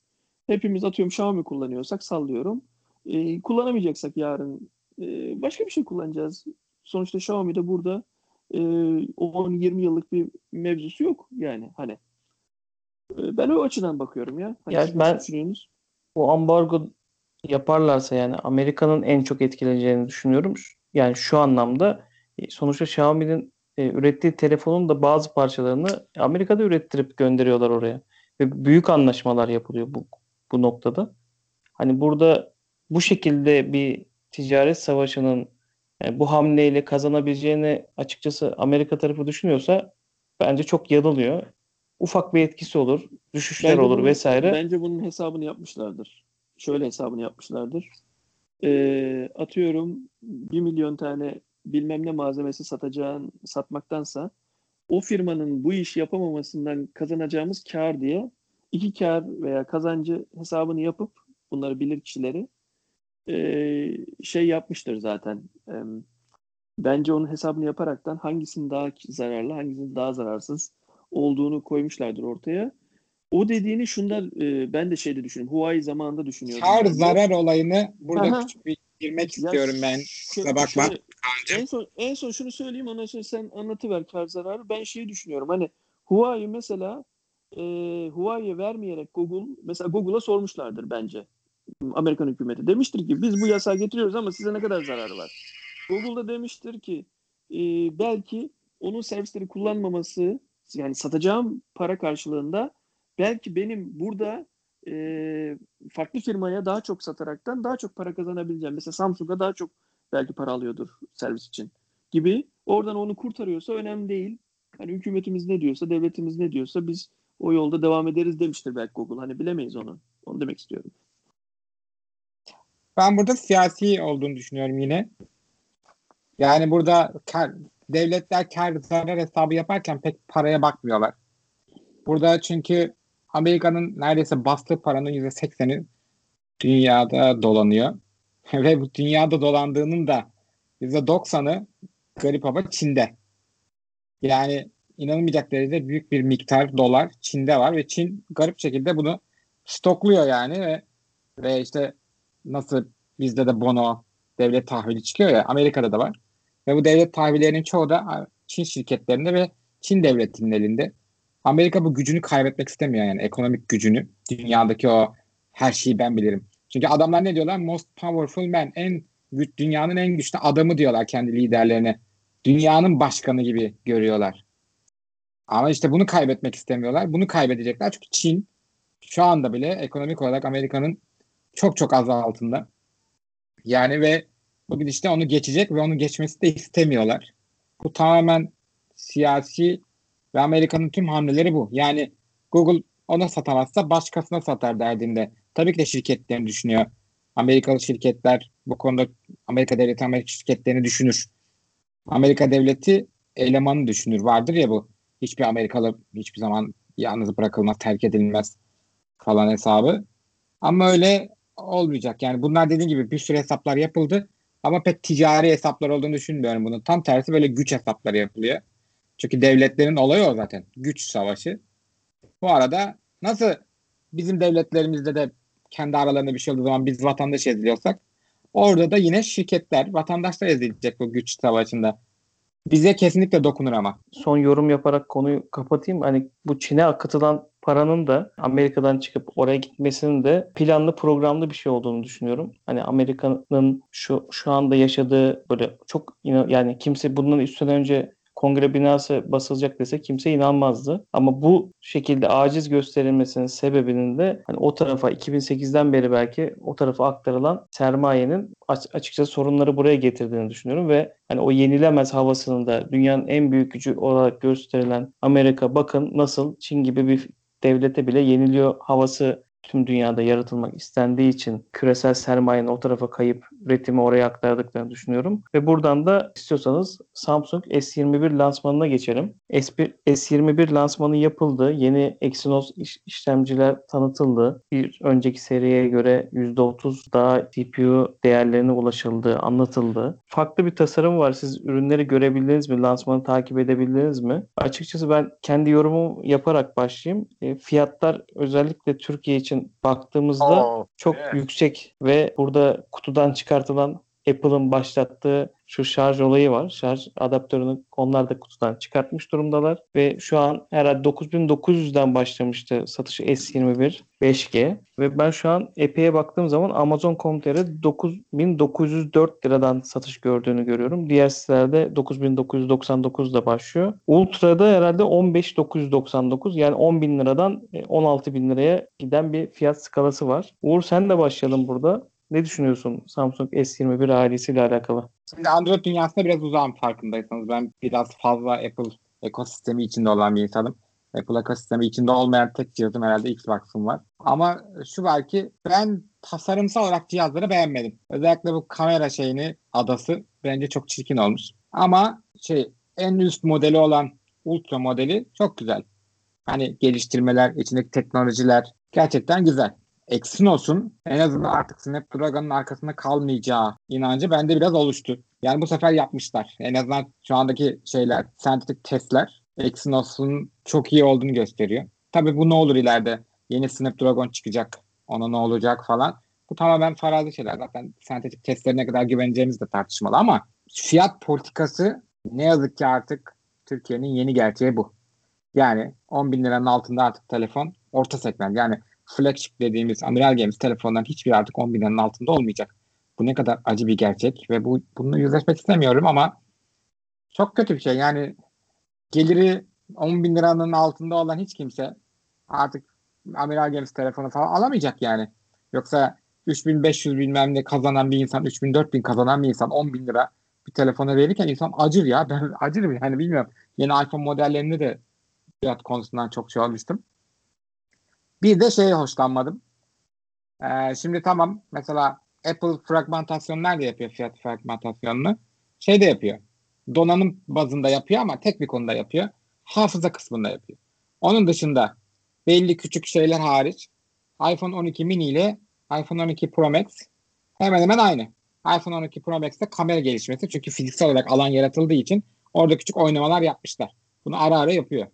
hepimiz atıyorum Xiaomi kullanıyorsak sallıyorum. E, kullanamayacaksak yarın e, başka bir şey kullanacağız. Sonuçta Xiaomi de burada e, 10-20 yıllık bir mevzusu yok yani hani. E, ben o açıdan bakıyorum ya. Hani Yani ben- bu ambargo yaparlarsa yani Amerika'nın en çok etkileyeceğini düşünüyorum. Yani şu anlamda e, sonuçta Xiaomi'nin e, ürettiği telefonun da bazı parçalarını Amerika'da ürettirip gönderiyorlar oraya. Ve büyük anlaşmalar yapılıyor bu, bu noktada. Hani burada bu şekilde bir ticaret savaşının yani bu hamleyle kazanabileceğini açıkçası Amerika tarafı düşünüyorsa bence çok yanılıyor. Ufak bir etkisi olur, düşüşler Bence olur bunun- vesaire. Bence bunun hesabını yapmışlardır. Şöyle hesabını yapmışlardır. Ee, atıyorum 1 milyon tane bilmem ne malzemesi satacağın satmaktansa o firmanın bu işi yapamamasından kazanacağımız kar diye iki kar veya kazancı hesabını yapıp bunları bilir kişileri ee, şey yapmıştır zaten. Ee, bence onun hesabını yaparaktan hangisinin daha zararlı, hangisinin daha zararsız olduğunu koymuşlardır ortaya. O dediğini şundan e, ben de şeyde düşünüyorum. Huawei zamanında düşünüyordum. Kar de. zarar olayını burada Aha. küçük bir girmek Ya istiyorum ben. Kusura bakma. şöyle, en son en son şunu söyleyeyim ondan sonra sen anlatıver kar zararı. Ben şeyi düşünüyorum. Hani Huawei mesela e, Huawei'ye vermeyerek Google mesela Google'a sormuşlardır bence. Amerikan hükümeti demiştir ki biz bu yasağı getiriyoruz ama size ne kadar zararı var? Google da demiştir ki e, belki onun servisleri kullanmaması yani satacağım para karşılığında belki benim burada e, farklı firmaya daha çok sataraktan daha çok para kazanabileceğim. Mesela Samsung'a daha çok belki para alıyordur servis için gibi. Oradan onu kurtarıyorsa önemli değil. Hani hükümetimiz ne diyorsa, devletimiz ne diyorsa biz o yolda devam ederiz demiştir belki Google. Hani bilemeyiz onu. Onu demek istiyorum. Ben burada siyasi olduğunu düşünüyorum yine. Yani burada kar, devletler kar zarar hesabı yaparken pek paraya bakmıyorlar. Burada çünkü Amerika'nın neredeyse bastığı paranın %80'i dünyada dolanıyor. Ve bu dünyada dolandığının da %90'ı garip ama Çin'de. Yani inanılmayacak derecede büyük bir miktar dolar Çin'de var ve Çin garip şekilde bunu stokluyor yani ve ve işte nasıl bizde de bono devlet tahvili çıkıyor ya Amerika'da da var. Ve bu devlet tahvillerinin çoğu da Çin şirketlerinde ve Çin devletinin elinde. Amerika bu gücünü kaybetmek istemiyor yani ekonomik gücünü. Dünyadaki o her şeyi ben bilirim. Çünkü adamlar ne diyorlar? Most powerful man. En dünyanın en güçlü adamı diyorlar kendi liderlerine. Dünyanın başkanı gibi görüyorlar. Ama işte bunu kaybetmek istemiyorlar. Bunu kaybedecekler çünkü Çin şu anda bile ekonomik olarak Amerika'nın çok çok az altında. Yani ve bu gidişte onu geçecek ve onu geçmesi de istemiyorlar. Bu tamamen siyasi ve Amerika'nın tüm hamleleri bu. Yani Google ona satamazsa başkasına satar derdinde. Tabii ki de şirketlerini düşünüyor. Amerikalı şirketler bu konuda Amerika devleti Amerika şirketlerini düşünür. Amerika devleti elemanı düşünür. Vardır ya bu. Hiçbir Amerikalı hiçbir zaman yalnız bırakılmaz, terk edilmez falan hesabı. Ama öyle olmayacak. Yani bunlar dediğim gibi bir sürü hesaplar yapıldı. Ama pek ticari hesaplar olduğunu düşünmüyorum bunun. Tam tersi böyle güç hesapları yapılıyor. Çünkü devletlerin olayı o zaten. Güç savaşı. Bu arada nasıl bizim devletlerimizde de kendi aralarında bir şey olduğu zaman biz vatandaş eziliyorsak orada da yine şirketler, vatandaşlar ezilecek bu güç savaşında. Bize kesinlikle dokunur ama. son yorum yaparak konuyu kapatayım. Hani bu Çin'e akıtılan paranın da Amerika'dan çıkıp oraya gitmesinin de planlı programlı bir şey olduğunu düşünüyorum. Hani Amerika'nın şu şu anda yaşadığı böyle çok yani kimse bundan üstten önce kongre binası basılacak dese kimse inanmazdı. Ama bu şekilde aciz gösterilmesinin sebebinin de hani o tarafa 2008'den beri belki o tarafa aktarılan sermayenin aç- açıkçası sorunları buraya getirdiğini düşünüyorum ve hani o yenilemez havasının da dünyanın en büyük gücü olarak gösterilen Amerika bakın nasıl Çin gibi bir devlete bile yeniliyor havası tüm dünyada yaratılmak istendiği için küresel sermayenin o tarafa kayıp üretimi oraya aktardıklarını düşünüyorum. Ve buradan da istiyorsanız Samsung S21 lansmanına geçelim. S1, S21 lansmanı yapıldı. Yeni Exynos iş, işlemciler tanıtıldı. Bir önceki seriye göre %30 daha CPU değerlerine ulaşıldı, anlatıldı. Farklı bir tasarım var. Siz ürünleri görebildiniz mi? Lansmanı takip edebildiniz mi? Açıkçası ben kendi yorumumu yaparak başlayayım. E, fiyatlar özellikle Türkiye için baktığımızda Oo, çok evet. yüksek ve burada kutudan çıkartılan Apple'ın başlattığı şu şarj olayı var. Şarj adaptörünü onlar da kutudan çıkartmış durumdalar ve şu an herhalde 9900'den başlamıştı satışı S21 5G ve ben şu an epey'e baktığım zaman Amazon.com.tr'de 9904 liradan satış gördüğünü görüyorum. Diğer sitelerde 9999 da başlıyor. Ultra'da herhalde 15999 yani 10 bin liradan 16 bin liraya giden bir fiyat skalası var. Uğur sen de başlayalım burada. Ne düşünüyorsun Samsung S21 ailesiyle alakalı? Şimdi Android dünyasında biraz uzağım farkındaysanız. Ben biraz fazla Apple ekosistemi içinde olan bir insanım. Apple ekosistemi içinde olmayan tek cihazım herhalde Xbox'ım var. Ama şu var ki ben tasarımsal olarak cihazları beğenmedim. Özellikle bu kamera şeyini adası bence çok çirkin olmuş. Ama şey en üst modeli olan Ultra modeli çok güzel. Hani geliştirmeler, içindeki teknolojiler gerçekten güzel. Exynos'un en azından artık Snapdragon'un arkasında kalmayacağı inancı bende biraz oluştu. Yani bu sefer yapmışlar. En azından şu andaki şeyler, sentetik testler Exynos'un çok iyi olduğunu gösteriyor. Tabii bu ne olur ileride? Yeni Snapdragon çıkacak. Ona ne olacak falan. Bu tamamen farazi şeyler. Zaten sentetik testlerine kadar güveneceğimiz de tartışmalı ama fiyat politikası ne yazık ki artık Türkiye'nin yeni gerçeği bu. Yani 10 bin liranın altında artık telefon orta segment. Yani flagship dediğimiz amiral gemisi telefonların hiçbir artık 10 bin liranın altında olmayacak. Bu ne kadar acı bir gerçek ve bu bununla yüzleşmek istemiyorum ama çok kötü bir şey. Yani geliri 10 bin liranın altında olan hiç kimse artık amiral gemisi telefonu falan alamayacak yani. Yoksa 3500 bilmem ne kazanan bir insan, 3000 4000 kazanan bir insan 10 bin lira bir telefona verirken insan acır ya. Ben acırım yani bilmiyorum. Yeni iPhone modellerinde de fiyat konusundan çok şey. Bir de şeye hoşlanmadım. Ee, şimdi tamam mesela Apple fragmentasyon nerede yapıyor fiyat fragmentasyonunu? Şeyde yapıyor. Donanım bazında yapıyor ama tek bir konuda yapıyor. Hafıza kısmında yapıyor. Onun dışında belli küçük şeyler hariç iPhone 12 mini ile iPhone 12 Pro Max hemen hemen aynı. iPhone 12 Pro Max'te kamera gelişmesi çünkü fiziksel olarak alan yaratıldığı için orada küçük oynamalar yapmışlar. Bunu ara ara yapıyor.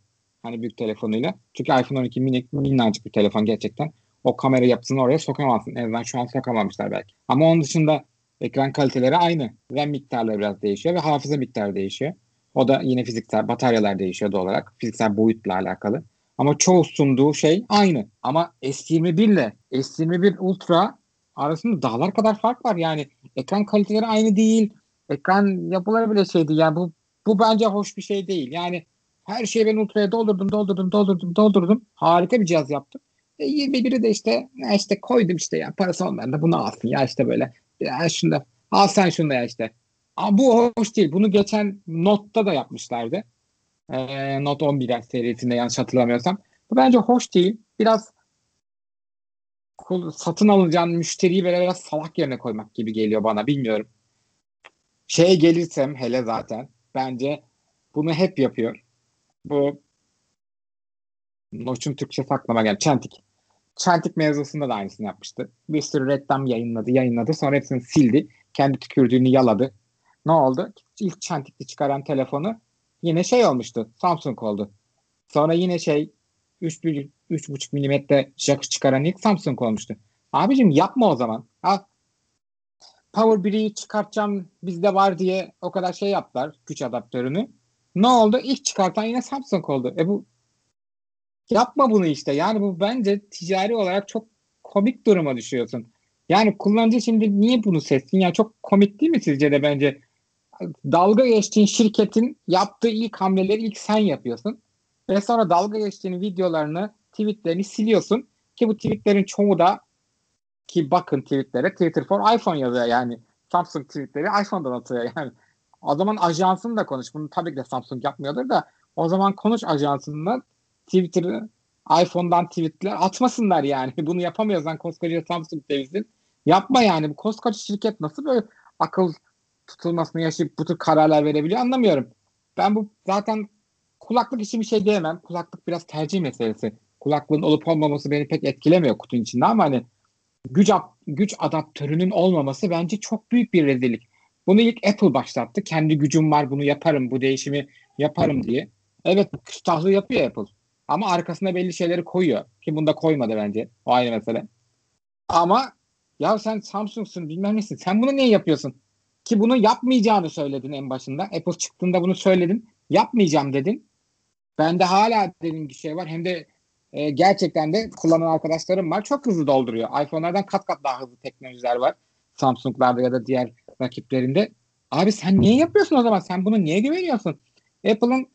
Hani büyük telefonuyla. Çünkü iPhone 12 mini, minnacık bir telefon gerçekten. O kamera yapısını oraya sokamazsın. En azından şu an sokamamışlar belki. Ama onun dışında ekran kaliteleri aynı. RAM miktarları biraz değişiyor ve hafıza miktarı değişiyor. O da yine fiziksel bataryalar değişiyor doğal olarak. Fiziksel boyutla alakalı. Ama çoğu sunduğu şey aynı. Ama S21 ile S21 Ultra arasında dağlar kadar fark var. Yani ekran kaliteleri aynı değil. Ekran yapıları bile şey değil. Yani bu, bu bence hoş bir şey değil. Yani her şeyi ben Ultra'ya doldurdum, doldurdum, doldurdum, doldurdum. Harika bir cihaz yaptım. E, 21'i de işte işte koydum işte ya parası olmayan da bunu alsın ya işte böyle. Ya şunda al sen şunu da ya işte. Ama bu hoş değil. Bunu geçen Note'da da yapmışlardı. Ee, Note 11 serisinde yanlış hatırlamıyorsam. Bu bence hoş değil. Biraz satın alacağın müşteriyi böyle biraz salak yerine koymak gibi geliyor bana. Bilmiyorum. Şeye gelirsem hele zaten bence bunu hep yapıyor. Bu Noç'un Türkçe aklıma geldi. Çentik. Çentik mevzusunda da aynısını yapmıştı. Bir sürü reklam yayınladı, yayınladı. Sonra hepsini sildi. Kendi tükürdüğünü yaladı. Ne oldu? İlk Çentik'li çıkaran telefonu yine şey olmuştu. Samsung oldu. Sonra yine şey 3,5 milimetre jack çıkaran ilk Samsung olmuştu. Abicim yapma o zaman. Al. Power 1'i çıkartacağım bizde var diye o kadar şey yaptılar güç adaptörünü. Ne oldu? İlk çıkartan yine Samsung oldu. E bu yapma bunu işte. Yani bu bence ticari olarak çok komik duruma düşüyorsun. Yani kullanıcı şimdi niye bunu seçsin? Ya çok komik değil mi sizce de bence? Dalga geçtiğin şirketin yaptığı ilk hamleleri ilk sen yapıyorsun. Ve sonra dalga geçtiğin videolarını, tweetlerini siliyorsun. Ki bu tweetlerin çoğu da ki bakın tweetlere Twitter for iPhone yazıyor yani. Samsung tweetleri iPhone'dan atıyor yani. O zaman ajansın da konuş. Bunu tabii ki de Samsung yapmıyordur da o zaman konuş ajansınla Twitter'ı iPhone'dan tweetler atmasınlar yani. Bunu yapamıyorsan koskoca Samsung temizin. Yapma yani. Bu koskoca şirket nasıl böyle akıl tutulmasını yaşayıp bu tür kararlar verebiliyor anlamıyorum. Ben bu zaten kulaklık için bir şey diyemem. Kulaklık biraz tercih meselesi. Kulaklığın olup olmaması beni pek etkilemiyor kutunun içinde ama hani güç, güç adaptörünün olmaması bence çok büyük bir rezillik. Bunu ilk Apple başlattı. Kendi gücüm var bunu yaparım, bu değişimi yaparım diye. Evet küstahlığı yapıyor Apple. Ama arkasına belli şeyleri koyuyor. Ki bunda koymadı bence. O ayrı mesele. Ama ya sen Samsung'sun bilmem nesin. Sen bunu niye yapıyorsun? Ki bunu yapmayacağını söyledin en başında. Apple çıktığında bunu söyledin. Yapmayacağım dedin. Bende hala dediğim bir şey var. Hem de e, gerçekten de kullanan arkadaşlarım var. Çok hızlı dolduruyor. iPhone'lardan kat kat daha hızlı teknolojiler var. Samsung'larda ya da diğer rakiplerinde. Abi sen niye yapıyorsun o zaman? Sen bunu niye güveniyorsun? Apple'ın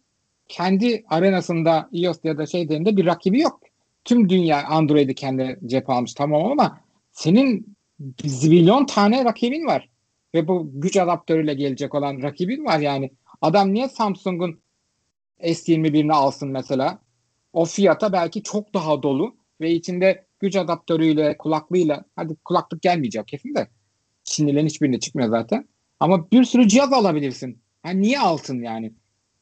kendi arenasında iOS ya da şeylerinde bir rakibi yok. Tüm dünya Android'i kendi cep almış tamam ama senin zibilyon tane rakibin var. Ve bu güç adaptörüyle gelecek olan rakibin var yani. Adam niye Samsung'un S21'ini alsın mesela? O fiyata belki çok daha dolu ve içinde güç adaptörüyle, kulaklığıyla, hadi kulaklık gelmeyecek kesin de. Çinlilerin hiçbirinde çıkmıyor zaten. Ama bir sürü cihaz alabilirsin. Yani niye altın yani?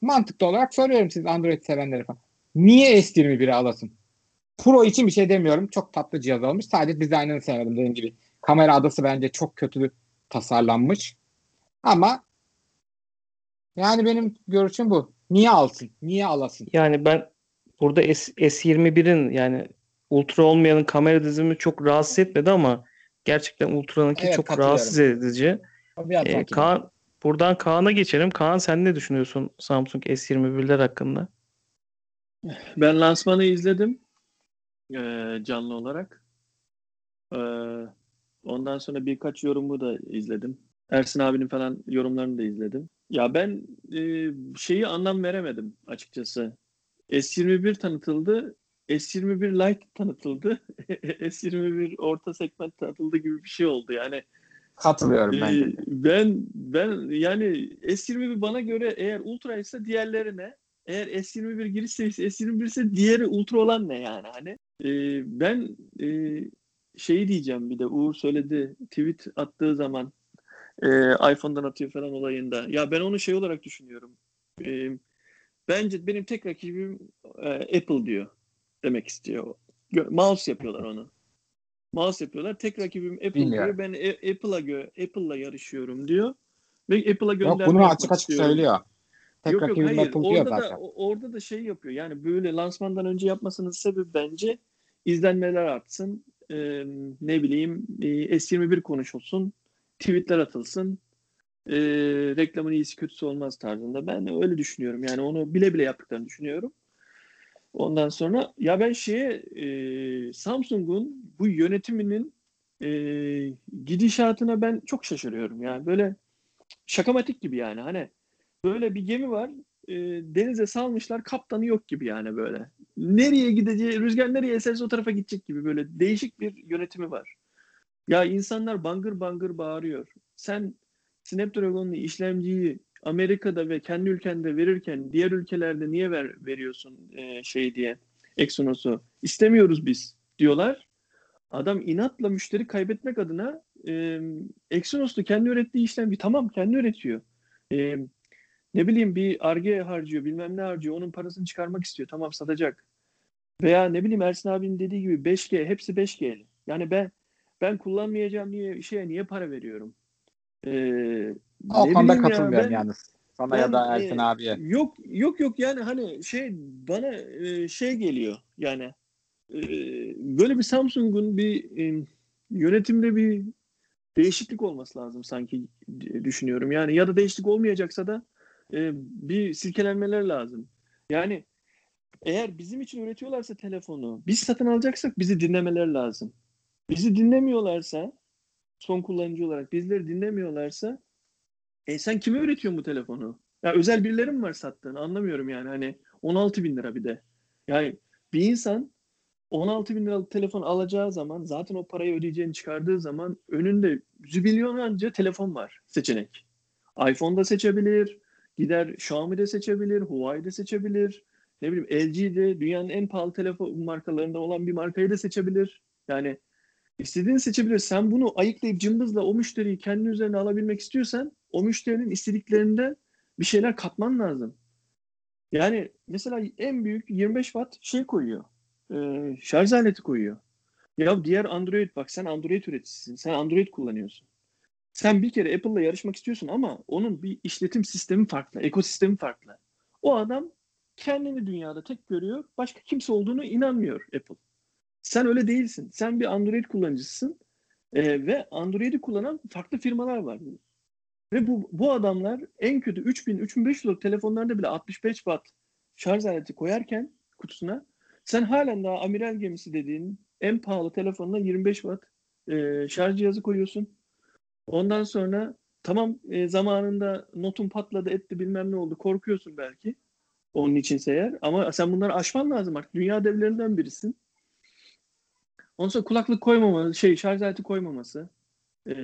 Mantıklı olarak soruyorum siz Android sevenlere falan. Niye S21'i alasın? Pro için bir şey demiyorum. Çok tatlı cihaz almış. Sadece dizaynını sevmedim dediğim gibi. Kamera adası bence çok kötü tasarlanmış. Ama yani benim görüşüm bu. Niye alsın? Niye alasın? Yani ben burada S, S21'in yani Ultra olmayanın kamera dizimi çok rahatsız etmedi ama gerçekten Ultra'nınki Evet, çok rahatsız edici. Ee. Kaan, buradan Kaan'a geçelim. Kaan sen ne düşünüyorsun Samsung S21'ler hakkında? Ben lansmanı izledim eee, canlı olarak. Eee, ondan sonra birkaç yorumu da izledim. Ersin abinin falan yorumlarını da izledim. Ya ben eee, şeyi anlam veremedim açıkçası. S21 tanıtıldı. S21 Lite tanıtıldı. S21 orta segment tanıtıldı gibi bir şey oldu. Yani Katılıyorum ben. ee, ben ben yani S21 bana göre eğer Ultra ise diğerlerine eğer S21 giriş seviyesi S21 ise diğeri Ultra olan ne yani hani Ee, ben e, şeyi diyeceğim bir de Uğur söyledi tweet attığı zaman e, iPhone'dan atıyor falan olayında ya ben onu şey olarak düşünüyorum Ee, bence benim tek rakibim e, Apple diyor demek istiyor mouse yapıyorlar onu mouse yapıyorlar. Tek rakibim Apple Bilmiyorum. diyor. Ben e- Apple'a gö- Apple'la yarışıyorum diyor. Ve Apple'a Yok gönderme bunu yapmak açık açık istiyorum. söylüyor. Tek Yok yok hayır. Apple Orada da orada da şey yapıyor. Yani böyle lansmandan önce yapmasının sebebi bence izlenmeler artsın. Ee, ne bileyim e, S21 konuşulsun. Tweetler atılsın. Ee, reklamın iyisi kötüsü olmaz tarzında. Ben öyle düşünüyorum. Yani onu bile bile yaptıklarını düşünüyorum. Ondan sonra ya ben şeye e, Samsung'un bu yönetiminin e, gidişatına ben çok şaşırıyorum. Yani böyle şakamatik gibi yani. Hani böyle bir gemi var e, denize salmışlar kaptanı yok gibi yani böyle. Nereye gideceği, rüzgar nereye eserse o tarafa gidecek gibi böyle değişik bir yönetimi var. Ya insanlar bangır bangır bağırıyor. Sen Snapdragon'lu işlemciyi Amerika'da ve kendi ülkende verirken diğer ülkelerde niye ver, veriyorsun e, şey diye Exynos'u istemiyoruz biz diyorlar. Adam inatla müşteri kaybetmek adına e, Exynos'lu kendi ürettiği işlemci tamam kendi üretiyor. E, ne bileyim bir arge harcıyor bilmem ne harcıyor onun parasını çıkarmak istiyor tamam satacak. Veya ne bileyim Ersin abinin dediği gibi 5G hepsi 5G'li. Yani ben ben kullanmayacağım diye şeye niye para veriyorum? Ee, O konuda ya, katılmıyorum ben- yalnız. Sana ben, ya da Ersin e, abiye. Yok yok yok yani hani şey bana e, şey geliyor yani e, böyle bir Samsung'un bir e, yönetimde bir değişiklik olması lazım sanki düşünüyorum. Yani ya da değişiklik olmayacaksa da e, bir silkelenmeler lazım. Yani eğer bizim için üretiyorlarsa telefonu biz satın alacaksak bizi dinlemeler lazım. Bizi dinlemiyorlarsa son kullanıcı olarak bizleri dinlemiyorlarsa e sen kime üretiyorsun bu telefonu? Ya özel birileri mi var sattığını anlamıyorum yani hani 16 bin lira bir de. Yani bir insan 16 bin liralık telefon alacağı zaman zaten o parayı ödeyeceğini çıkardığı zaman önünde zübilyonlarca telefon var seçenek. iPhone'da seçebilir, gider Xiaomi'de seçebilir, Huawei'de seçebilir, ne bileyim LG'de dünyanın en pahalı telefon markalarında olan bir markayı da seçebilir. Yani istediğini seçebilir. Sen bunu ayıklayıp cımbızla o müşteriyi kendi üzerine alabilmek istiyorsan o müşterinin istediklerinden bir şeyler katman lazım. Yani mesela en büyük 25 watt şey koyuyor. E, şarj aleti koyuyor. Ya diğer Android bak sen Android üreticisin. Sen Android kullanıyorsun. Sen bir kere Apple'la yarışmak istiyorsun ama onun bir işletim sistemi farklı, ekosistemi farklı. O adam kendini dünyada tek görüyor. Başka kimse olduğunu inanmıyor Apple. Sen öyle değilsin. Sen bir Android kullanıcısın ee, ve Android'i kullanan farklı firmalar var. Ve bu, bu adamlar en kötü 3000 3500 lira telefonlarda bile 65 watt şarj aleti koyarken kutusuna sen halen daha amiral gemisi dediğin en pahalı telefonuna 25 watt e, şarj cihazı koyuyorsun. Ondan sonra tamam e, zamanında notun patladı etti bilmem ne oldu korkuyorsun belki. Onun içinse eğer ama sen bunları aşman lazım artık. Dünya devlerinden birisin. Ondan sonra kulaklık koymama, şey şarj aleti koymaması. E,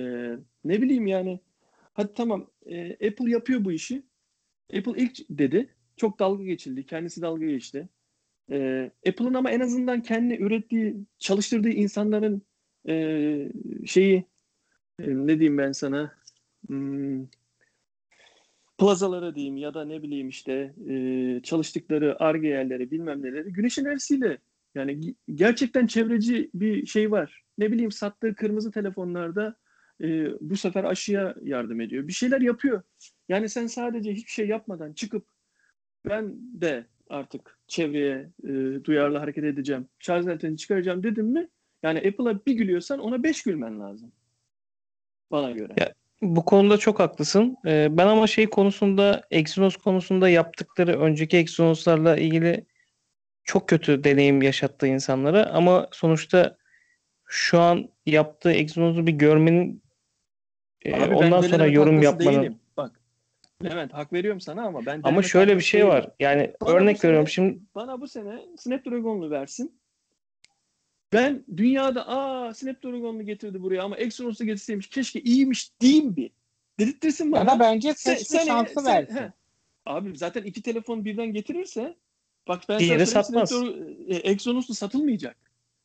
ne bileyim yani. Hadi tamam e, Apple yapıyor bu işi. Apple ilk dedi. Çok dalga geçildi. Kendisi dalga geçti. E, Apple'ın ama en azından kendi ürettiği, çalıştırdığı insanların e, şeyi e, ne diyeyim ben sana hmm, plazalara diyeyim ya da ne bileyim işte e, çalıştıkları arge yerleri bilmem neleri güneş enerjisiyle yani gerçekten çevreci bir şey var. Ne bileyim sattığı kırmızı telefonlarda e, bu sefer aşıya yardım ediyor. Bir şeyler yapıyor. Yani sen sadece hiçbir şey yapmadan çıkıp ben de artık çevreye e, duyarlı hareket edeceğim. Şarj aletini çıkaracağım dedim mi? Yani Apple'a bir gülüyorsan ona beş gülmen lazım. Bana göre. Ya, bu konuda çok haklısın. Ee, ben ama şey konusunda Exynos konusunda yaptıkları önceki Exynos'larla ilgili çok kötü deneyim yaşattığı insanlara ama sonuçta şu an yaptığı Exynos'u bir görmenin e, Abi ondan sonra yorum yapmanın değilim. Bak. Evet hak veriyorum sana ama ben ama şöyle bir şey değilim. var. Yani Bana örnek sene- veriyorum şimdi Bana bu sene Snapdragon'lu versin. Ben dünyada aa Snapdragon'lu getirdi buraya ama Exynos'u getirseymiş keşke iyiymiş diyeyim bir. Dedirttirsin bana. Ya da bence Sen- seçme sen- şansı sen- versin. he. Abi zaten iki telefon birden getirirse bak ben Diğeri sana satmaz. Snapdragon- e, Exynos'lu satılmayacak.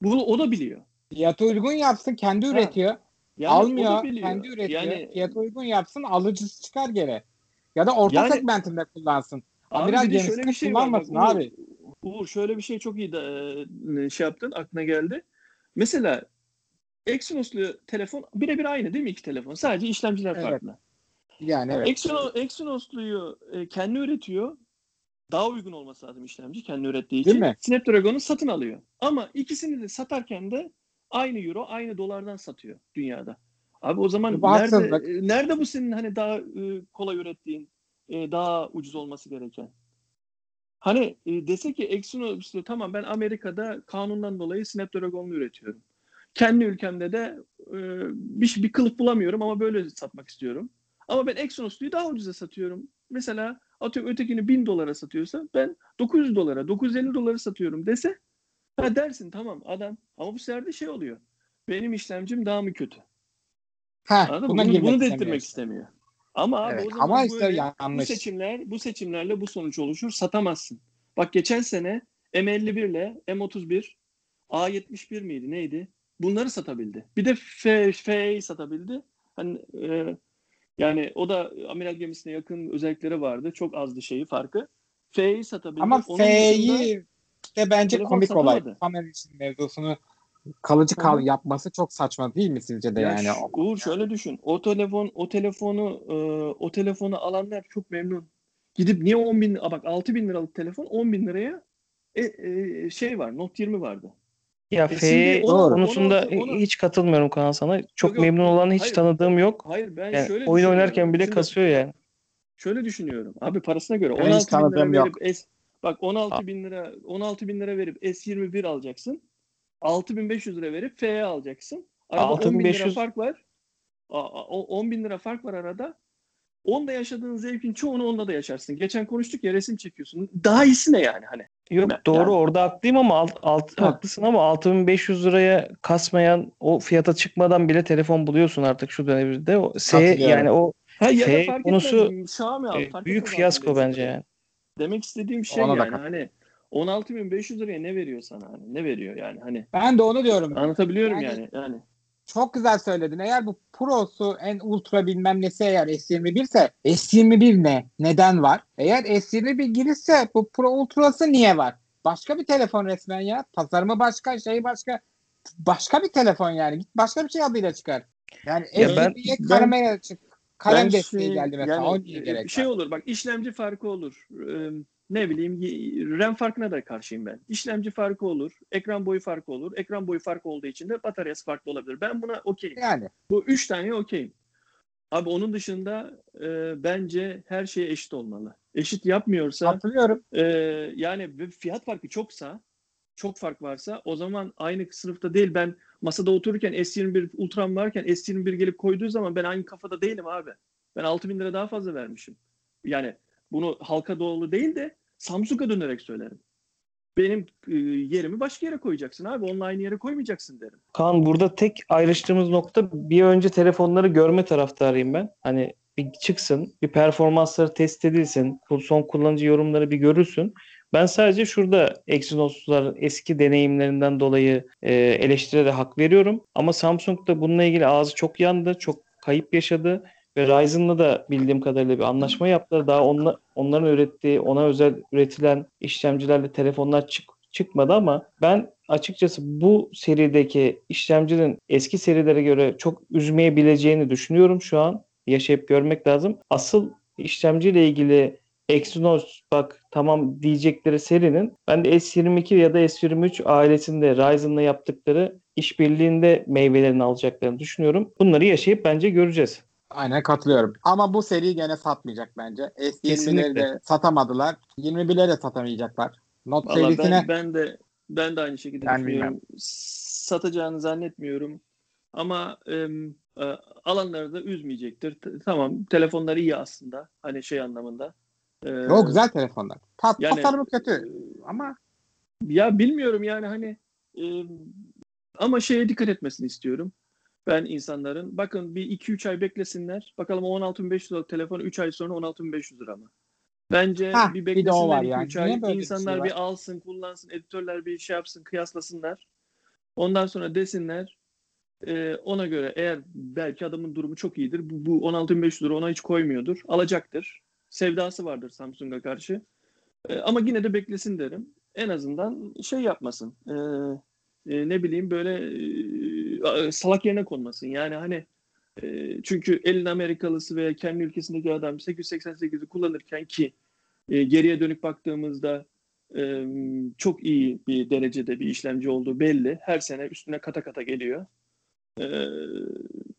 Bunu o da biliyor. Fiyatı uygun yapsın kendi Ha. üretiyor. Yani Almıyor kendi üretiyor. Yani Fiyatı uygun yapsın alıcısı çıkar geri. Ya da orta Yani- segmentinde kullansın. Amiral bir de gemisi şöyle de bir şey var. Kullanmasın Uğur, abi. Uğur şöyle bir şey çok iyi de, şey yaptın aklına geldi. Mesela Exynos'lu telefon birebir aynı değil mi iki telefon? Sadece işlemciler Evet. farklı. Yani evet. Exynos, Exynos'luyu e, kendi üretiyor. Daha uygun olması lazım işlemci kendi ürettiği için. Değil mi? Snapdragon'u satın alıyor. Ama ikisini de satarken de aynı euro, aynı dolardan satıyor dünyada. Abi o zaman Bu nerede e, nerede bu senin hani daha e, kolay ürettiğin, e, daha ucuz olması gereken? Hani e, dese ki Exynos tamam ben Amerika'da kanundan dolayı Snapdragon'lu üretiyorum. Kendi ülkemde de e, bir, bir kılıf bulamıyorum ama böyle satmak istiyorum. Ama ben Exynos'luyu daha ucuza satıyorum. Mesela atıyorum ötekini 1000 dolara satıyorsa ben 900 dolara, 950 dolara satıyorum dese ha dersin tamam adam. Ama bu sefer de şey oluyor. Benim işlemcim daha mı kötü? Anladın mı? buna Bunu, bunu da istemiyor. Ama abi Evet, o zaman ama işte böyle bu seçimler bu seçimlerle bu sonuç oluşur. Satamazsın. Bak geçen sene M51 ile M31 A71 miydi neydi? Bunları satabildi. Bir de F, F'yi satabildi. Hani e, yani o da amiral gemisine yakın özellikleri vardı. Çok azdı şeyi farkı. F'yi satabildi. Ama F'yi de bence telefon komik olay. satamadı. Kamera için mevzusunu kalıcı kal hı. yapması çok saçma değil mi sizce de Ya yani? Uğur şöyle düşün. O telefon, o telefonu, e, o telefonu alanlar çok memnun. Gidip niye 10 bin, bak 6 bin liralık telefon 10 bin liraya e, e, şey var, Note 20 vardı. ya E F konusunda ona- ona- hiç katılmıyorum Kaan sana. Çok yok. memnun olan hiç Hayır. tanıdığım yok. Hayır ben Yani şöyle oyun oynarken bile Şimdi kasıyor yani. Şöyle düşünüyorum. Abi parasına göre Ben hiç 16 bin lira verip bak 16 bin lira 16 bin lira verip S21 alacaksın. 6500 lira verip FE alacaksın. Arada 10 bin lira 6500 fark var. A- a- o- 10 bin lira fark var arada. Onda yaşadığın zevkin çoğunu onda da yaşarsın. Geçen konuştuk ya resim çekiyorsun. Daha iyisi ne yani hani? Yok Yani- doğru orada haklıyım ama alt, alt, Ha. haklısın ama 6500 liraya kasmayan o fiyata çıkmadan bile telefon buluyorsun artık şu dönemde. O S yani o Ha, ya F fark konusu, etmez. Xiaomi al, e, fark büyük fiyasko bence yani. Demek istediğim şey Ona da yani hani 16.500 liraya ne veriyor sana hani? Ne veriyor yani hani? Ben de onu diyorum. Anlatabiliyorum Yani- yani. Yani Çok güzel söyledin. Eğer bu Pro'su en ultra bilmem nesi eğer S21 ise S21 ne? Neden var? Eğer S21 girirse bu Pro Ultra'sı niye var? Başka bir telefon resmen ya. Tasarımı başka, şeyi başka. Başka bir telefon yani. Git başka bir şey adıyla çıkar. Yani Ya ben- S21'ye ben- kamera çık. Kalem Ben desteği şey- geldi mesela. yani, e, gerek şey var? olur bak işlemci farkı olur. Ee, ne bileyim RAM farkına da karşıyım ben. İşlemci farkı olur. Ekran boyu farkı olur. Ekran boyu farkı olduğu için de bataryası farklı olabilir. Ben buna okeyim. Yani. Bu üç tane okeyim. Abi onun dışında e, bence her şey eşit olmalı. Eşit yapmıyorsa Hatırlıyorum. e, yani fiyat farkı çoksa çok fark varsa o zaman aynı sınıfta değil ben masada otururken S21 Ultra'm varken S21 gelip koyduğu zaman ben aynı kafada değilim abi. Ben 6000 lira daha fazla vermişim. Yani bunu halka doğru değil de Samsung'a dönerek söylerim. Benim e, yerimi başka yere koyacaksın abi. Aynı yere koymayacaksın derim. Kaan burada tek ayrıştığımız nokta bir önce telefonları görme taraftarıyım ben. Hani bir çıksın, bir performansları test edilsin, son kullanıcı yorumları bir görülsün. Ben sadece şurada Exynos'lar eski deneyimlerinden dolayı e, eleştire de hak veriyorum. Ama Samsung da bununla ilgili ağzı çok yandı, çok kayıp yaşadı ve Ryzen'la da bildiğim kadarıyla bir anlaşma yaptılar. Daha onla, onların ürettiği, ona özel üretilen işlemcilerle telefonlar çık, çıkmadı ama ben açıkçası bu serideki işlemcinin eski serilere göre çok üzmeyebileceğini düşünüyorum şu an. Yaşayıp görmek lazım. Asıl işlemciyle ilgili Exynos bak tamam diyecekleri serinin ben de S22 ya da S23 ailesinde Ryzen'la yaptıkları işbirliğinde meyvelerini alacaklarını düşünüyorum. Bunları yaşayıp bence göreceğiz. Aynen katılıyorum. Ama bu seri gene satmayacak bence. S20'leri Kesinlikle. de satamadılar. 21'leri de satamayacaklar. Note Valla serisine ben, ben de ben de aynı şekilde Ben düşünüyorum. Satacağını zannetmiyorum. Ama em, e, alanları da üzmeyecektir. T- tamam telefonları iyi aslında. Hani şey anlamında. Ee, o güzel telefonlar. Ta yani- tasarımı kötü ama Ya bilmiyorum yani hani e, ama şeye dikkat etmesini istiyorum. Ben insanların bakın bir 2-3 ay beklesinler. Bakalım o 16.500 liralık telefon 3 ay sonra 16.500 lira mı? Bence Hah, bir beklesinler yani. 2-3 Niye ay. böyle bir insanlar şey bir, alsın, kullansın, editörler bir şey yapsın, kıyaslasınlar. Ondan sonra desinler e, ona göre eğer belki adamın durumu çok iyidir. Bu, bu 16.500 lira ona hiç koymuyordur. Alacaktır. Sevdası vardır Samsung'a karşı. E, ama yine de beklesin derim. En azından şey yapmasın. E, e, ne bileyim böyle salak yerine konmasın. Yani hani çünkü elin Amerikalısı veya kendi ülkesindeki adam 888'i kullanırken ki geriye dönük baktığımızda çok iyi bir derecede bir işlemci olduğu belli. Her sene üstüne kata kata geliyor.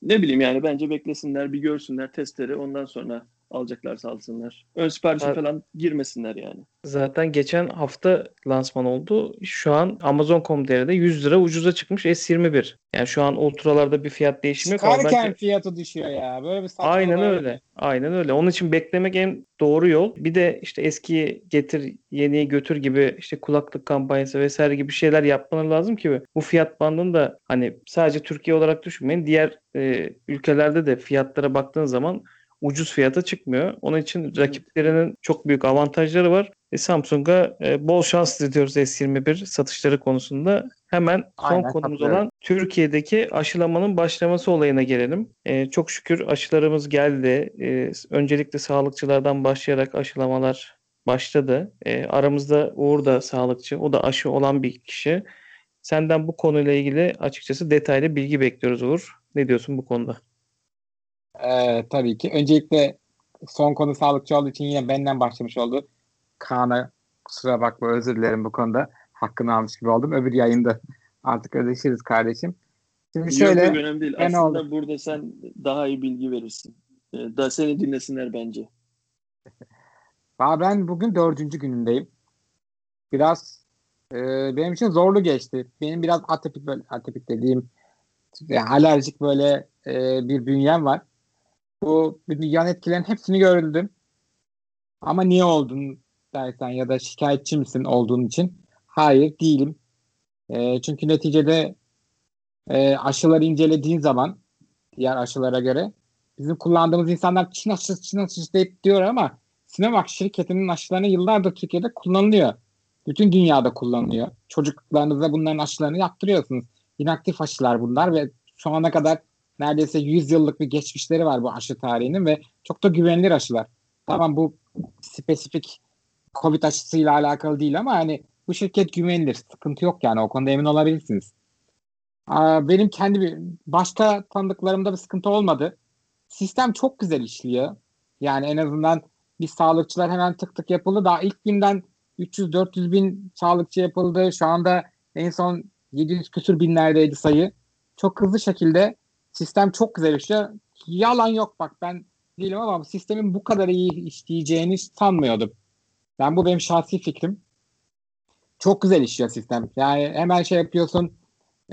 Ne bileyim yani bence beklesinler, bir görsünler testleri ondan sonra alacaklarsa alsınlar. Ön siparişe Evet. falan girmesinler yani. Zaten geçen hafta lansman oldu. Şu an Amazon.com.tr'de 100 lira ucuza çıkmış S21. Yani şu an ultralarda bir fiyat değişimi yok ama çıkarken bence fiyatı düşüyor ya. Böyle bir saçmalık aynen var. öyle. Aynen öyle. Onun için beklemek en doğru yol. Bir de işte eskiyi getir, yeniyi götür gibi işte kulaklık kampanyası vesaire gibi şeyler yapmaları lazım ki bu fiyat bandını da hani sadece Türkiye olarak düşünmeyin. Diğer e, ülkelerde de fiyatlara baktığın zaman ucuz fiyata çıkmıyor. Onun için rakiplerinin çok büyük avantajları var. E, Samsung'a e, bol şans diliyoruz S21 satışları konusunda. Hemen son Aynen, konumuz katılıyorum. olan Türkiye'deki aşılamanın başlaması olayına gelelim. E, çok şükür aşılarımız geldi. E, öncelikle sağlıkçılardan başlayarak aşılamalar başladı. E, aramızda Uğur da sağlıkçı. O da aşı olan bir kişi. Senden bu konuyla ilgili açıkçası detaylı bilgi bekliyoruz Uğur. Ne diyorsun bu konuda? Ee, tabii ki. Öncelikle son konu sağlıkçı olduğu için yine benden başlamış oldu. Kaan'a kusura bakma özür dilerim bu konuda. Hakkını almış gibi oldum. Öbür yayında artık ödeşiriz kardeşim. Şimdi şöyle Yok, önemli değil. Aslında oldum. burada sen daha iyi bilgi verirsin. E, da seni dinlesinler bence. Ben bugün dördüncü günündeyim. Biraz e, benim için zorlu geçti. Benim biraz atipik atipik dediğim yani alerjik böyle e, bir bünyem var. Bu yan etkilerin hepsini gördüm. Ama niye oldun dersen ya da şikayetçi misin olduğun için? Hayır değilim. E, çünkü neticede e, aşıları incelediğin zaman diğer aşılara göre bizim kullandığımız insanlar Çin aşısı Çin aşısı deyip diyor ama Sinovac şirketinin aşılarını yıllardır Türkiye'de kullanılıyor. Bütün dünyada kullanılıyor. Çocuklarınıza bunların aşılarını yaptırıyorsunuz. İnaktif aşılar bunlar ve şu ana kadar neredeyse 100 yıllık bir geçmişleri var bu aşı tarihinin ve çok da güvenilir aşılar. Tamam bu spesifik Covid aşısıyla alakalı değil ama hani bu şirket güvenilir. Sıkıntı yok yani o konuda emin olabilirsiniz. Benim kendi bir başka tanıdıklarımda bir sıkıntı olmadı. Sistem çok güzel işliyor. Yani en azından bir sağlıkçılar hemen tık tık yapıldı. Daha ilk günden 300-400 bin sağlıkçı yapıldı. Şu anda en son 700 küsür binlerdeydi sayı. Çok hızlı şekilde sistem çok güzel işliyor. Yalan yok bak ben değilim ama sistemin bu kadar iyi işleyeceğini sanmıyordum. Ben bu benim şahsi fikrim. Çok güzel işliyor sistem. Yani hemen şey yapıyorsun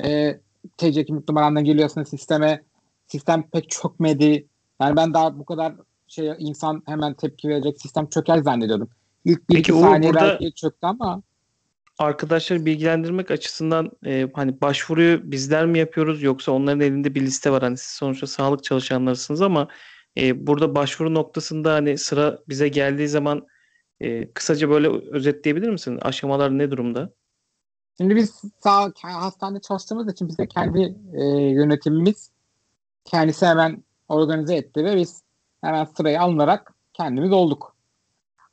e, TC kimlik numarandan geliyorsun sisteme. Sistem pek çökmedi. Yani ben daha bu kadar şey insan hemen tepki verecek sistem çöker zannediyordum. İlk bir Peki, iki saniye burada... belki çöktü ama arkadaşları bilgilendirmek açısından e, hani başvuruyu bizler mi yapıyoruz yoksa onların elinde bir liste var hani siz sonuçta sağlık çalışanlarısınız ama e, burada başvuru noktasında hani sıra bize geldiği zaman e, kısaca böyle özetleyebilir misin? Aşamalar ne durumda? Şimdi biz sağ hastanede çalıştığımız için bize kendi e, yönetimimiz kendisi hemen organize etti ve biz hemen sırayı alınarak kendimiz olduk.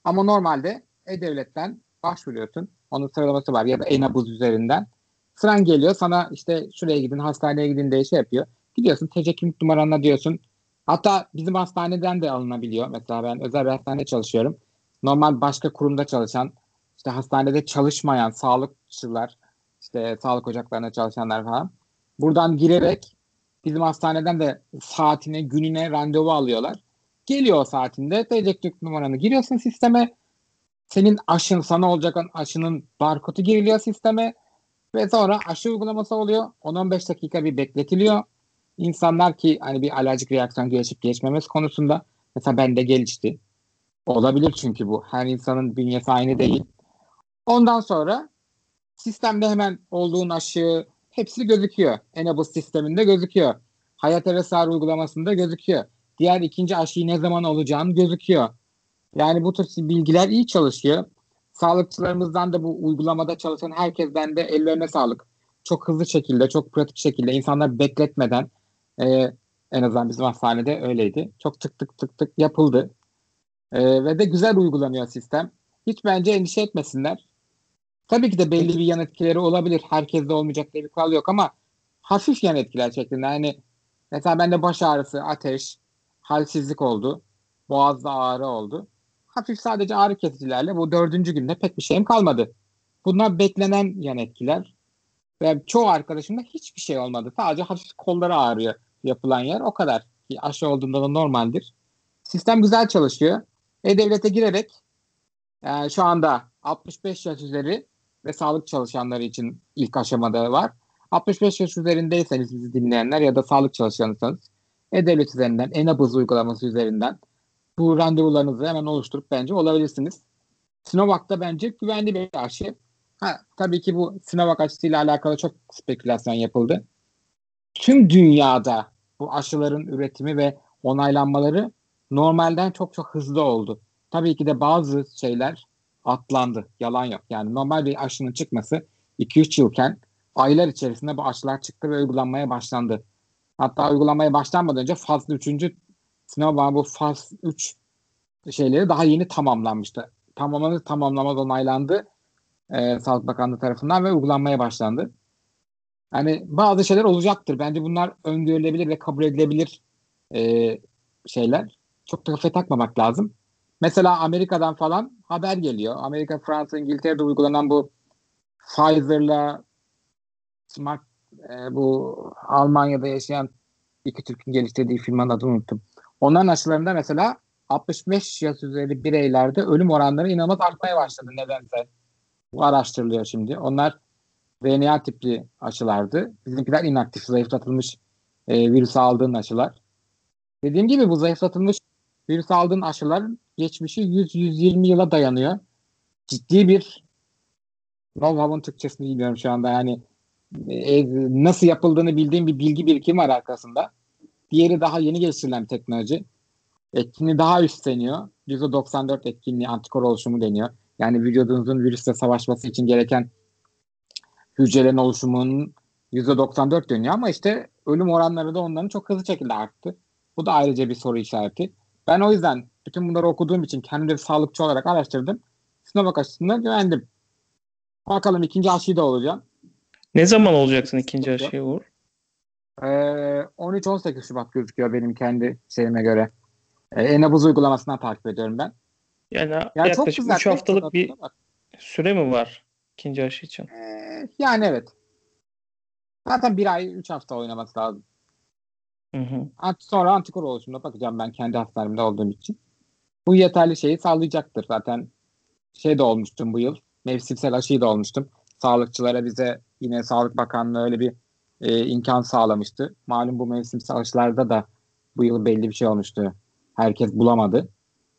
Ama normalde E-Devlet'ten başvuruyorsun. Onun sıralaması var ya da e-nabız üzerinden. Sıran geliyor sana işte şuraya gidin hastaneye gidin diye şey yapıyor. Gidiyorsun TC kimlik numaranla diyorsun. Hatta bizim hastaneden de alınabiliyor. Mesela ben özel bir hastanede çalışıyorum. Normal başka kurumda çalışan, işte hastanede çalışmayan sağlıkçılar, işte sağlık ocaklarında çalışanlar falan. Buradan girerek bizim hastaneden de saatine, gününe randevu alıyorlar. Geliyor o saatinde TC numaranı giriyorsun sisteme. Senin aşın, sana olacak aşının barkodu giriliyor sisteme ve sonra aşı uygulaması oluyor. 10-15 dakika bir bekletiliyor. İnsanlar ki hani bir alerjik reaksiyon gelişip geçmemesi konusunda mesela bende gelişti. Olabilir çünkü bu. Her insanın bünyesi aynı değil. Ondan sonra sistemde hemen olduğun aşı hepsi gözüküyor. Enable sisteminde gözüküyor. Hayat RSR uygulamasında gözüküyor. Diğer ikinci aşıyı ne zaman olacağını gözüküyor. Yani bu tür bilgiler iyi çalışıyor. Sağlıkçılarımızdan da bu uygulamada çalışan herkesten de ellerine sağlık. Çok hızlı şekilde, çok pratik şekilde insanlar bekletmeden e, en azından bizim hastanede öyleydi. Çok tık tık tık tık yapıldı. E, ve de güzel uygulanıyor sistem. Hiç bence endişe etmesinler. Tabii ki de belli bir yan etkileri olabilir. Herkeste olmayacak diye bir kural yok ama hafif yan etkiler şeklinde. Yani mesela bende baş ağrısı, ateş, halsizlik oldu. Boğazda ağrı oldu hafif sadece ağrı kesicilerle bu dördüncü günde pek bir şeyim kalmadı. Bunlar beklenen yan etkiler. Ve çoğu arkadaşımda hiçbir şey olmadı. Sadece hafif kolları ağrıyor yapılan yer. O kadar. Ki aşı olduğunda da normaldir. Sistem güzel çalışıyor. E-Devlet'e girerek yani şu anda 65 yaş üzeri ve sağlık çalışanları için ilk aşamada var. 65 yaş üzerindeyseniz bizi dinleyenler ya da sağlık çalışanıysanız E-Devlet üzerinden, e-nabız uygulaması üzerinden bu randevularınızı hemen oluşturup bence olabilirsiniz. Sinovac'ta bence güvenli bir aşı. Ha, tabii ki bu Sinovac aşısıyla alakalı çok spekülasyon yapıldı. Tüm dünyada bu aşıların üretimi ve onaylanmaları normalden çok çok hızlı oldu. Tabii ki de bazı şeyler atlandı. Yalan yok. Yani normal bir aşının çıkması 2-3 yılken aylar içerisinde bu aşılar çıktı ve uygulanmaya başlandı. Hatta uygulamaya başlanmadan önce fazla 3. Sinema bu faz 3 şeyleri daha yeni tamamlanmıştı. Tamamlandı tamamlamaz onaylandı e, Sağlık Bakanlığı tarafından ve uygulanmaya başlandı. Yani bazı şeyler olacaktır. Bence bunlar öngörülebilir ve kabul edilebilir e, şeyler. Çok da kafa takmamak lazım. Mesela Amerika'dan falan haber geliyor. Amerika, Fransa, İngiltere'de uygulanan bu Pfizer'la Smart e, bu Almanya'da yaşayan iki Türk'ün geliştirdiği firmanın adını unuttum. Onların aşılarında mesela 65 yaş üzeri bireylerde ölüm oranları inanılmaz artmaya başladı nedense. Bu araştırılıyor şimdi. Onlar RNA tipli aşılardı. Bizimkiler inaktif, zayıflatılmış e, virüs aldığın aşılar. Dediğim gibi bu zayıflatılmış virüs aldığın aşıların geçmişi 100-120 yıla dayanıyor. Ciddi bir know-how'un Türkçesini bilmiyorum şu anda. Yani e, nasıl yapıldığını bildiğim bir bilgi birikimi var arkasında. Diğeri daha yeni geliştirilen bir teknoloji. Etkinliği daha üstleniyor. %94 etkinliği antikor oluşumu deniyor. Yani vücudunuzun virüsle savaşması için gereken hücrelerin oluşumunun %94 dönüyor ama işte ölüm oranları da onların çok hızlı şekilde arttı. Bu da ayrıca bir soru işareti. Ben o yüzden bütün bunları okuduğum için kendim de bir sağlıkçı olarak araştırdım. Sinovac aşısına güvendim. Bakalım ikinci aşıyı da olacağım. Ne zaman olacaksın ikinci aşıya Uğur? Ee, 13-18 Şubat gözüküyor benim kendi şeyime göre. Ee, e-nabız uygulamasından takip ediyorum ben. Yani, Yani yaklaşık güzel, 3 çok haftalık bir var. süre mi var ikinci aşı için? Ee, yani evet. Zaten bir ay 3 hafta oynaması lazım. Hı hı. Sonra antikor oluşumuna bakacağım ben kendi hastanemde olduğum için. Bu yeterli şeyi sağlayacaktır. Zaten şey de olmuştum bu yıl. Mevsimsel aşıyı da olmuştum. Sağlıkçılara bize yine Sağlık Bakanlığı öyle bir e, imkan sağlamıştı. Malum bu mevsimsel aşılarda da bu yıl belli bir şey olmuştu. Herkes bulamadı.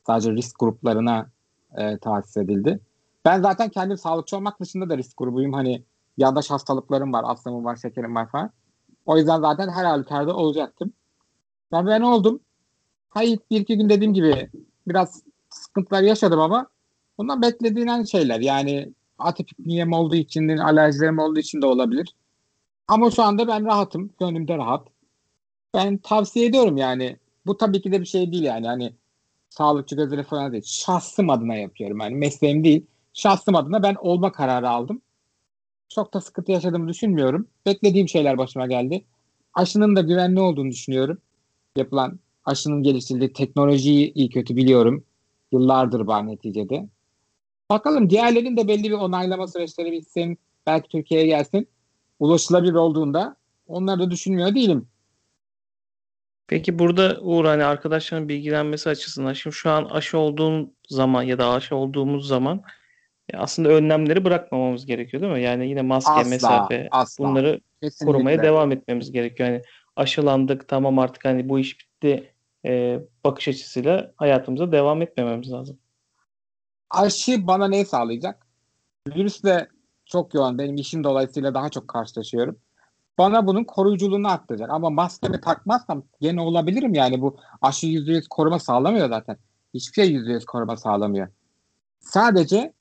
Sadece risk gruplarına e, tahsis edildi. Ben zaten kendim sağlıkçı olmak dışında da risk grubuyum. Hani yandaş hastalıklarım var, astımım var, şekerim var falan. O yüzden zaten her halükarda olacaktım. Ben ben oldum. Hayır bir iki gün dediğim gibi biraz sıkıntılar yaşadım ama bundan beklediğin şeyler. Yani atipik miyem olduğu için, alerjilerim olduğu için de olabilir. Ama şu anda ben rahatım. Gönlümde rahat. Ben tavsiye ediyorum yani. Bu tabii ki de bir şey değil yani. Hani sağlıkçı gözleri falan değil. Şahsım adına yapıyorum. Yani mesleğim değil. Şahsım adına ben olma kararı aldım. Çok da sıkıntı yaşadığımı düşünmüyorum. Beklediğim şeyler başıma geldi. Aşının da güvenli olduğunu düşünüyorum. Yapılan aşının geliştirildiği teknolojiyi iyi kötü biliyorum. Yıllardır var neticede. Bakalım diğerlerinin de belli bir onaylama süreçleri bitsin. Belki Türkiye'ye gelsin. Ulaşılabilir olduğunda onları da düşünmüyor değilim. Peki burada Uğur hani arkadaşların bilgilenmesi açısından şimdi şu an aşı olduğun zaman ya da aşı olduğumuz zaman e, aslında önlemleri bırakmamamız gerekiyor değil mi? Yani yine maske, Asla, mesafe asla. bunları Kesinlikle. korumaya devam etmemiz gerekiyor. Yani aşılandık tamam artık hani bu iş bitti e, bakış açısıyla hayatımıza devam etmememiz lazım. Aşı bana ne sağlayacak? Virüsle çok yoğun. Benim işim dolayısıyla daha çok karşılaşıyorum. Bana bunun koruyuculuğunu arttıracak. Ama maskemi takmazsam gene olabilirim yani. Bu aşı %100 koruma sağlamıyor zaten. Hiçbir şey %100 koruma sağlamıyor. Sadece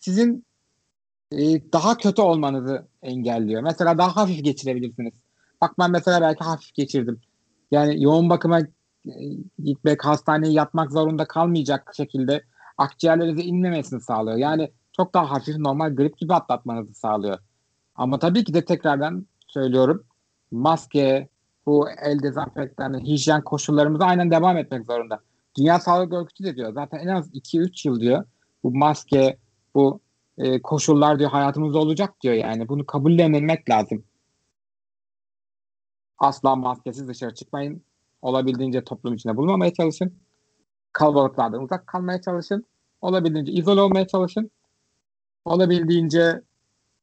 sizin e, daha kötü olmanızı engelliyor. Mesela daha hafif geçirebilirsiniz. Bak ben mesela belki hafif geçirdim. Yani yoğun bakıma e, gitmek, hastaneye yatmak zorunda kalmayacak şekilde akciğerlerinize inmemesini sağlıyor. Yani çok daha hafif normal grip gibi atlatmanızı sağlıyor. Ama tabii ki de tekrardan söylüyorum. Maske, bu el dezenfektanı, hijyen koşullarımıza aynen devam etmek zorunda. Dünya Sağlık Örgütü de diyor. Zaten en az 2-3 yıl diyor. Bu maske, bu e, koşullar diyor hayatımızda olacak diyor yani. Bunu kabullenmek lazım. Asla maskesiz dışarı çıkmayın. Olabildiğince toplum içinde bulunmamaya çalışın. Kalabalıklardan uzak kalmaya çalışın. Olabildiğince izole olmaya çalışın. Olabildiğince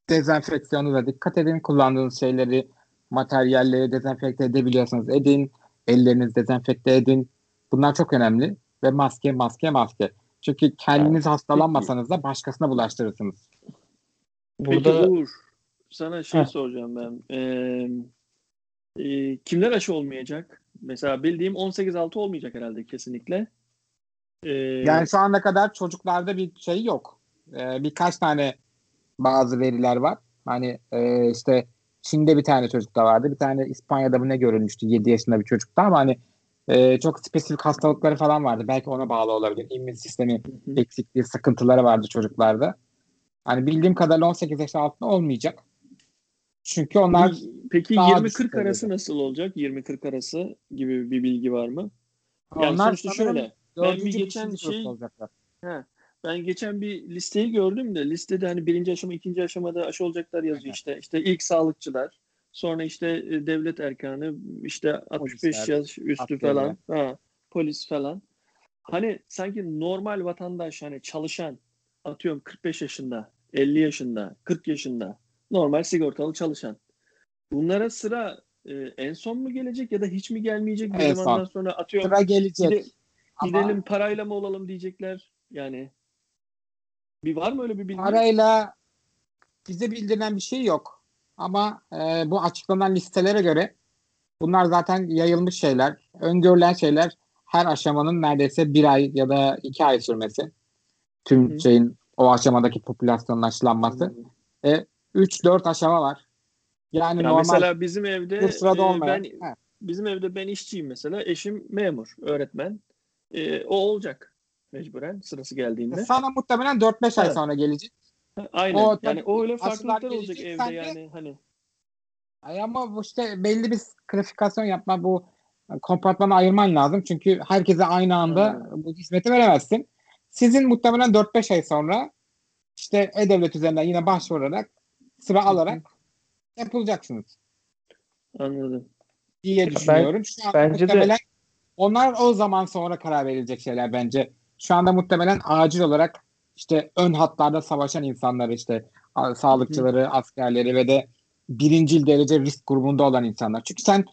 dezenfeksiyonuna dikkat edin. Kullandığınız şeyleri, materyalleri dezenfekte edebiliyorsanız edin. Ellerinizi dezenfekte edin. Bunlar çok önemli. Ve maske, maske, maske. Çünkü kendiniz hastalanmasanız da başkasına bulaştırırsınız. Burada Peki Uğur, sana şey Heh. soracağım ben. Ee, e, kimler aşı olmayacak? Mesela bildiğim 18-6 olmayacak herhalde kesinlikle. Ee, Yani şu ana kadar çocuklarda bir şey yok. Ee, birkaç tane bazı veriler var. Hani e, işte Çin'de bir tane çocuk da vardı. Bir tane İspanya'da bu ne görülmüştü 7 yaşında bir çocukta ama hani e, çok spesifik hastalıkları falan vardı. Belki ona bağlı olabilir. İmmün sistemi eksikliği, sıkıntıları vardı çocuklarda. Hani bildiğim kadarıyla 18 yaş altında olmayacak. Çünkü onlar Peki daha 20-40 düşük arası seviyede. nasıl olacak? 20-40 arası gibi bir bilgi var mı? Yani onlar sonuçta şöyle. Ben bir geçen şey olacaklar. Ben geçen bir listeyi gördüm de listede hani birinci aşama, ikinci aşamada aşı olacaklar yazıyor Aynen. işte. İşte ilk sağlıkçılar, sonra işte e, devlet erkanı, işte 65 Polisler, yaş üstü askerler. falan, ha, polis falan. Hani sanki normal vatandaş hani çalışan atıyorum 45 yaşında, 50 yaşında, 40 yaşında normal sigortalı çalışan. Bunlara sıra e, en son mu gelecek ya da hiç mi gelmeyecek bir En zamandan son. sonra atıyorum Sıra gelecek. gide- Ama- gidelim parayla mı olalım diyecekler. Yani bir var mı öyle bir bilgi? Parayla bize bildirilen bir şey yok. Ama e, bu açıklanan listelere göre bunlar zaten yayılmış şeyler. Öngörülen şeyler her aşamanın neredeyse bir ay ya da iki ay sürmesi. Tüm Hı. şeyin O aşamadaki popülasyonun aşılanması. E, 3-4 aşama var. Yani Ya normal mesela bizim evde bu sırada e, olmayan. ben He. bizim evde ben işçiyim mesela. Eşim memur, öğretmen. E, o olacak mecburen sırası geldiğinde. Sana muhtemelen 4-5 ay Evet. sonra gelecek. Aynen. o yani o öyle farklılıklar olacak evde de- yani hani. Ay ama bu işte belli bir klasifikasyon yapma bu kompartmanı ayırman lazım. Çünkü herkese aynı anda bu hizmeti veremezsin. Sizin muhtemelen 4-5 ay sonra işte E-Devlet üzerinden yine başvurarak sıra alarak yapılacaksınız Anladım. diye Ben- düşünüyorum. Şu an bence de- muhtemelen onlar o zaman sonra karar verilecek şeyler bence. Şu anda muhtemelen acil olarak işte ön hatlarda savaşan insanlar işte sağlıkçıları, askerleri ve de birincil derece risk grubunda olan insanlar. Çünkü sen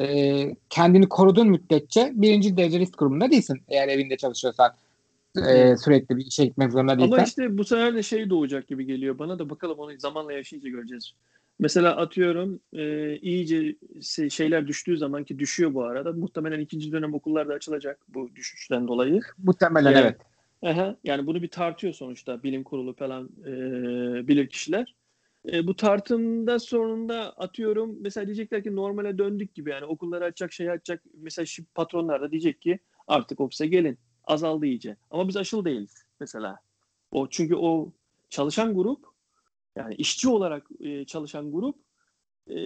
e, kendini koruduğun müddetçe birinci derece risk grubunda değilsin. Eğer evinde çalışıyorsan e, sürekli bir işe gitmek zorunda değilsen. Ama işte bu sefer de şey doğacak gibi geliyor bana da bakalım onu zamanla yaşayınca göreceğiz. Mesela atıyorum e, iyice şeyler düştüğü zaman ki düşüyor bu arada muhtemelen ikinci dönem okullar da açılacak bu düşüşten dolayı. muhtemelen Yani- evet. Aha, yani bunu bir tartıyor sonuçta bilim kurulu falan e, bilir kişiler. E, bu tartımda sonunda atıyorum mesela diyecekler ki normale döndük gibi yani okulları açacak şey açacak mesela şimdi patronlar da diyecek ki artık ofise gelin azaldı iyice ama biz aşılı değiliz mesela. O çünkü o çalışan grup yani işçi olarak e, çalışan grup e,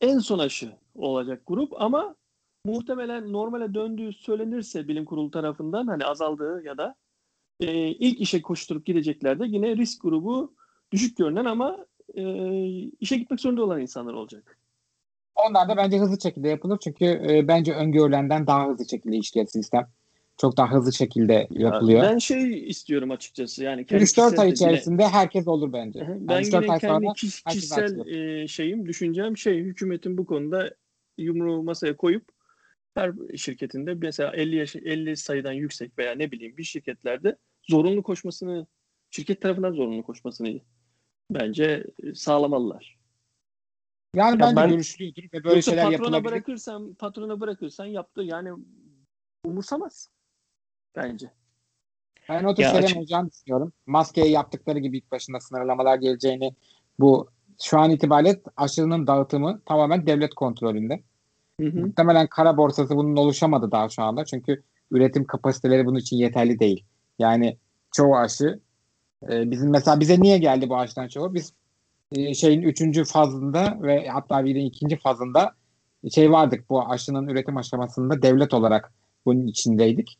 en son aşı olacak grup ama muhtemelen normale döndüğü söylenirse bilim kurulu tarafından hani azaldığı ya da e, ilk işe koşturup gideceklerde yine risk grubu düşük görünen ama e, işe gitmek zorunda olan insanlar olacak. Onlar da bence hızlı şekilde yapılır. Çünkü e, bence öngörülenden daha hızlı şekilde işleyen sistem. Çok daha hızlı şekilde yapılıyor. Ben şey istiyorum açıkçası yani kendi 3-4 ay içerisinde herkes olur bence. Yani Ben 3-4 yine ay kendi kişisel e, şeyim, düşüncem şey hükümetin bu konuda yumruğu masaya koyup her şirketinde mesela 50 yaş 50 sayıdan yüksek veya ne bileyim bir şirketlerde zorunlu koşmasını şirket tarafından zorunlu koşmasını bence e, sağlamalılar. Yani Ya bence ben- görüşülüyordur ve böyle şeyler patrona yapılabilir. bırakırsan patrona bırakırsan yaptı yani umursamaz bence. Ben o tür Ya şeylerin açık- olacağını düşünüyorum. Maskeye yaptıkları gibi ilk başında sınırlamalar geleceğini bu şu an itibariyle aşının dağıtımı tamamen devlet kontrolünde. Hı hı. Muhtemelen kara borsası bunun oluşamadı daha şu anda. Çünkü üretim kapasiteleri bunun için yeterli değil. Yani çoğu aşı e, bizim mesela bize niye geldi bu aşıdan çoğu? Biz e, şeyin üçüncü fazında ve hatta bir de ikinci fazında şey vardık bu aşının üretim aşamasında devlet olarak bunun içindeydik.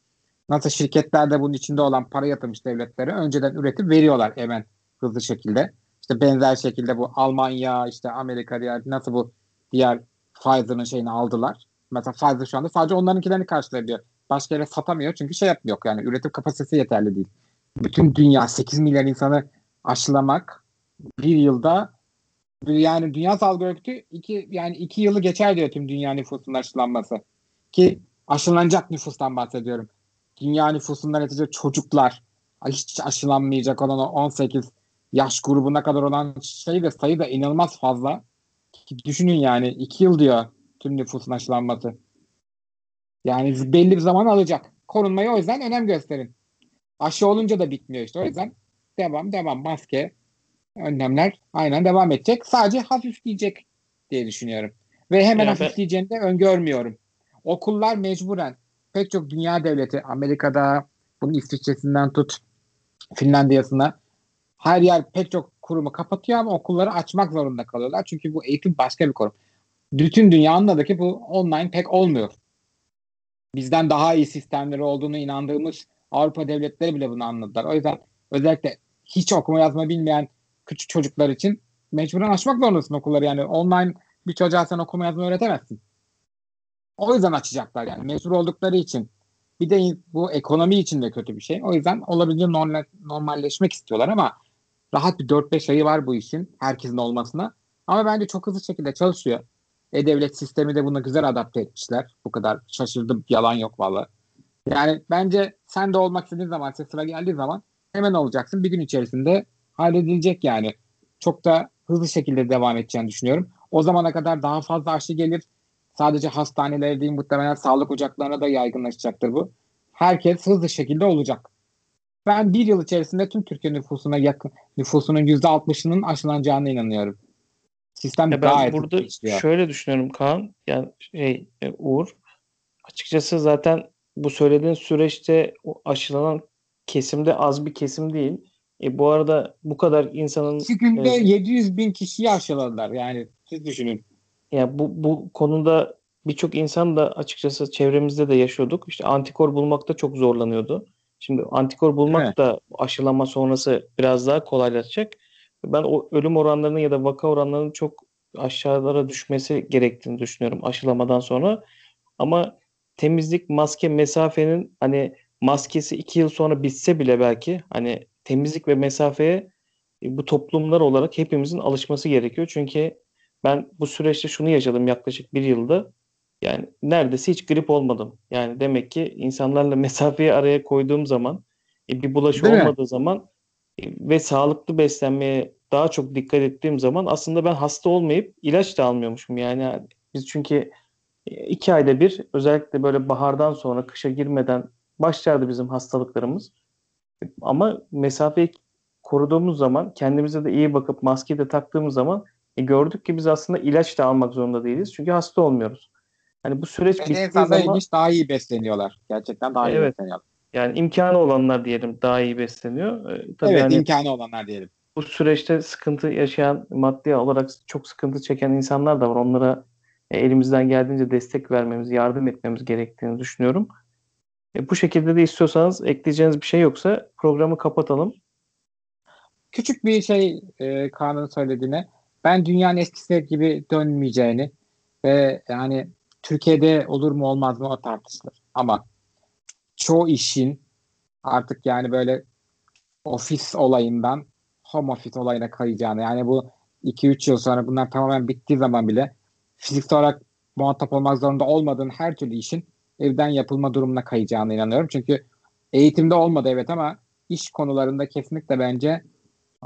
Nasıl şirketler de bunun içinde olan para yatırmış devletlere önceden üretip veriyorlar hemen hızlı şekilde. İşte benzer şekilde bu Almanya, işte Amerika diğer nasıl bu diğer Pfizer'ın şeyini aldılar. Mesela Pfizer şu anda sadece onlarınkilerini karşılayabiliyor. Başka yere satamıyor çünkü şey yapmıyor yani üretim kapasitesi yeterli değil. Bütün dünya 8 milyar insanı aşılamak bir yılda yani Dünya Sağlık Örgütü iki, yani iki yılı geçer diyor tüm dünya nüfusunun aşılanması. Ki aşılanacak nüfustan bahsediyorum. Dünya nüfusundan netice çocuklar hiç aşılanmayacak olan o 18 yaş grubuna kadar olan şey de sayı da inanılmaz fazla. Düşünün yani iki yıl diyor tüm nüfusun aşılanması. Yani belli bir zaman alacak. Korunmaya o yüzden önem gösterin. Aşı olunca da bitmiyor işte. O yüzden devam devam maske önlemler aynen devam edecek. Sadece hafifleyecek diye düşünüyorum. Ve hemen Ya ben- hafifleyeceğini de öngörmüyorum. Okullar mecburen pek çok dünya devleti Amerika'da bunun İsviçre'sinden tut Finlandiya'sına her yer pek çok kurumu kapatıyor ama okulları açmak zorunda kalıyorlar. Çünkü bu eğitim başka bir kurum. Bütün dünya anladı ki bu online pek olmuyor. Bizden daha iyi sistemleri olduğunu inandığımız Avrupa devletleri bile bunu anladılar. O yüzden özellikle hiç okuma yazma bilmeyen küçük çocuklar için mecburen açmak zorundasın okulları. Yani online bir çocuğa sen okuma yazma öğretemezsin. O yüzden açacaklar yani. Mecbur oldukları için. Bir de bu ekonomi için de kötü bir şey. O yüzden olabildiğince normal, normalleşmek istiyorlar ama rahat bir 4-5 ayı var bu işin herkesin olmasına. Ama bence çok hızlı şekilde çalışıyor. E-Devlet sistemi de buna güzel adapte etmişler. Bu kadar şaşırdım. Yalan yok valla. Yani bence sen de olmak istediğin zaman, sıra geldiği zaman hemen olacaksın. Bir gün içerisinde halledilecek yani. Çok da hızlı şekilde devam edeceğini düşünüyorum. O zamana kadar daha fazla aşı gelir. Sadece hastanelere değil muhtemelen sağlık ocaklarına da yaygınlaşacaktır bu. Herkes hızlı şekilde olacak. Ben bir yıl içerisinde tüm Türkiye nüfusuna yakın nüfusunun %60'ının aşılanacağına inanıyorum. Sistem Ya ben gayet burada işliyor. şöyle düşünüyorum Kaan. Yani şey e, Uğur. Açıkçası zaten bu söylediğin süreçte aşılanan kesimde az bir kesim değil. E, bu arada bu kadar insanın İki günde Evet. 700 bin kişiyi aşıladılar. Yani siz düşünün. Ya bu bu konuda birçok insan da açıkçası çevremizde de yaşıyorduk. İşte antikor bulmakta çok zorlanıyordu. Şimdi antikor bulmak Evet. da aşılama sonrası biraz daha kolaylaşacak. Ben o ölüm oranlarının ya da vaka oranlarının çok aşağılara düşmesi gerektiğini düşünüyorum aşılamadan sonra. Ama temizlik, maske, mesafenin hani maskesi iki yıl sonra bitse bile belki hani temizlik ve mesafeye e, bu toplumlar olarak hepimizin alışması gerekiyor. Çünkü ben bu süreçte şunu yaşadım yaklaşık bir yılda. Yani neredeyse hiç grip olmadım. Yani demek ki insanlarla mesafeyi araya koyduğum zaman e, bir bulaşı Değil mi? olmadığı zaman e, ve sağlıklı beslenmeye daha çok dikkat ettiğim zaman aslında ben hasta olmayıp ilaç da almıyormuşum. Yani biz çünkü e, iki ayda bir özellikle böyle bahardan sonra kışa girmeden başlardı bizim hastalıklarımız. Ama mesafeyi koruduğumuz zaman kendimize de iyi bakıp maskeyi de taktığımız zaman e, gördük ki biz aslında ilaç da almak zorunda değiliz. Çünkü hasta olmuyoruz. Hani bu süreç En bittiği insanlar zaman ilginç daha iyi besleniyorlar. Gerçekten daha iyi Evet. besleniyorlar. yani imkanı olanlar diyelim daha iyi besleniyor. E, tabii evet hani imkanı olanlar diyelim. bu süreçte sıkıntı yaşayan, maddi olarak çok sıkıntı çeken insanlar da var. Onlara e, elimizden geldiğince destek vermemiz, yardım etmemiz gerektiğini düşünüyorum. E, bu şekilde de istiyorsanız ekleyeceğiniz bir şey yoksa programı kapatalım. Küçük bir şey e, Kaan'ın söylediğine. Ben dünyanın eskisi gibi dönmeyeceğini ve yani Türkiye'de olur mu olmaz mı o tartışılır. Ama çoğu işin artık yani böyle ofis olayından home office olayına kayacağını yani bu 2-3 yıl sonra bunlar tamamen bittiği zaman bile fiziksel olarak muhatap olmak zorunda olmadığın her türlü işin evden yapılma durumuna kayacağına inanıyorum. Çünkü eğitimde olmadı evet ama iş konularında kesinlikle bence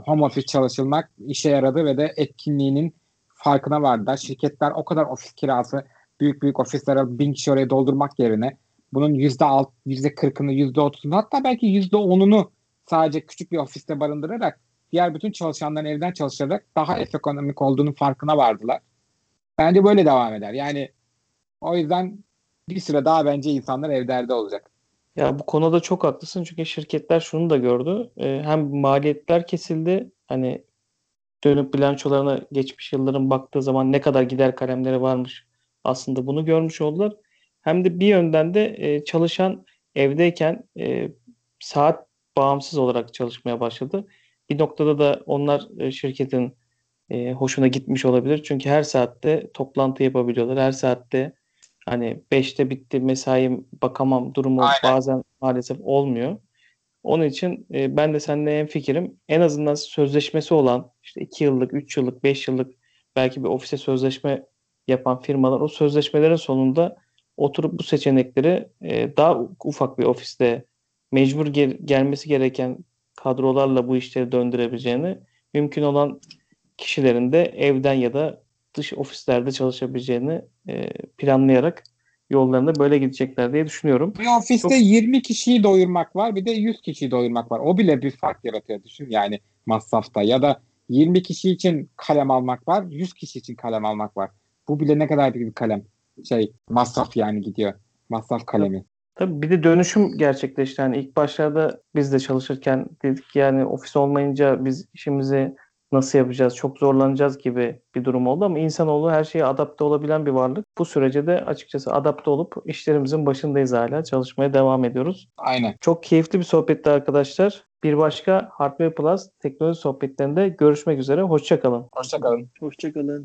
home office çalışılmak işe yaradı ve de etkinliğinin farkına vardılar. Şirketler o kadar ofis kirası büyük büyük ofislere bin kişi oraya doldurmak yerine bunun yüzde alt, yüzde kırkını, yüzde otuzunu hatta belki yüzde onunu sadece küçük bir ofiste barındırarak diğer bütün çalışanların evden çalışarak daha ekonomik olduğunun farkına vardılar. Bence böyle devam eder. Yani o yüzden bir süre daha bence insanlar evlerde olacak. Ya bu konuda çok haklısın çünkü şirketler şunu da gördü. E, hem maliyetler kesildi. Hani dönüp bilançolarına geçmiş yılların baktığı zaman ne kadar gider kalemleri varmış aslında bunu görmüş oldular. Hem de bir yönden de e, çalışan evdeyken e, saat bağımsız olarak çalışmaya başladı. Bir noktada da onlar e, şirketin hoşuna gitmiş olabilir. Çünkü her saatte toplantı yapabiliyorlar. Her saatte hani 5'te bitti mesaim bakamam durumu Aynen. bazen maalesef olmuyor. Onun için e, ben de seninle en fikrim en azından sözleşmesi olan işte 2 yıllık, 3 yıllık, 5 yıllık belki bir ofise sözleşme yapan firmalar o sözleşmelerin sonunda oturup bu seçenekleri e, daha ufak bir ofiste mecbur gel- gelmesi gereken kadrolarla bu işleri döndürebileceğini, mümkün olan kişilerin de evden ya da dış ofislerde çalışabileceğini e, planlayarak yollarında böyle gidecekler diye düşünüyorum. Bir ofiste Çok- 20 kişiyi doyurmak var bir de 100 kişiyi doyurmak var. O bile bir fark yaratıyor düşün yani masrafta ya da 20 kişi için kalem almak var 100 kişi için kalem almak var. Bu bile ne kadar bir kalem şey masraf yani gidiyor masraf kalemi. Tabii bir de dönüşüm gerçekleşti. Yani ilk başlarda biz de çalışırken dedik yani ofis olmayınca biz işimizi nasıl yapacağız, çok zorlanacağız gibi bir durum oldu ama insanoğlu her şeye adapte olabilen bir varlık. Bu sürece de açıkçası adapte olup işlerimizin başındayız hala. Çalışmaya devam ediyoruz. Aynen. Çok keyifli bir sohbetti arkadaşlar. Bir başka Hardware Plus teknoloji sohbetlerinde görüşmek üzere. Hoşçakalın. Hoşçakalın. Hoşçakalın.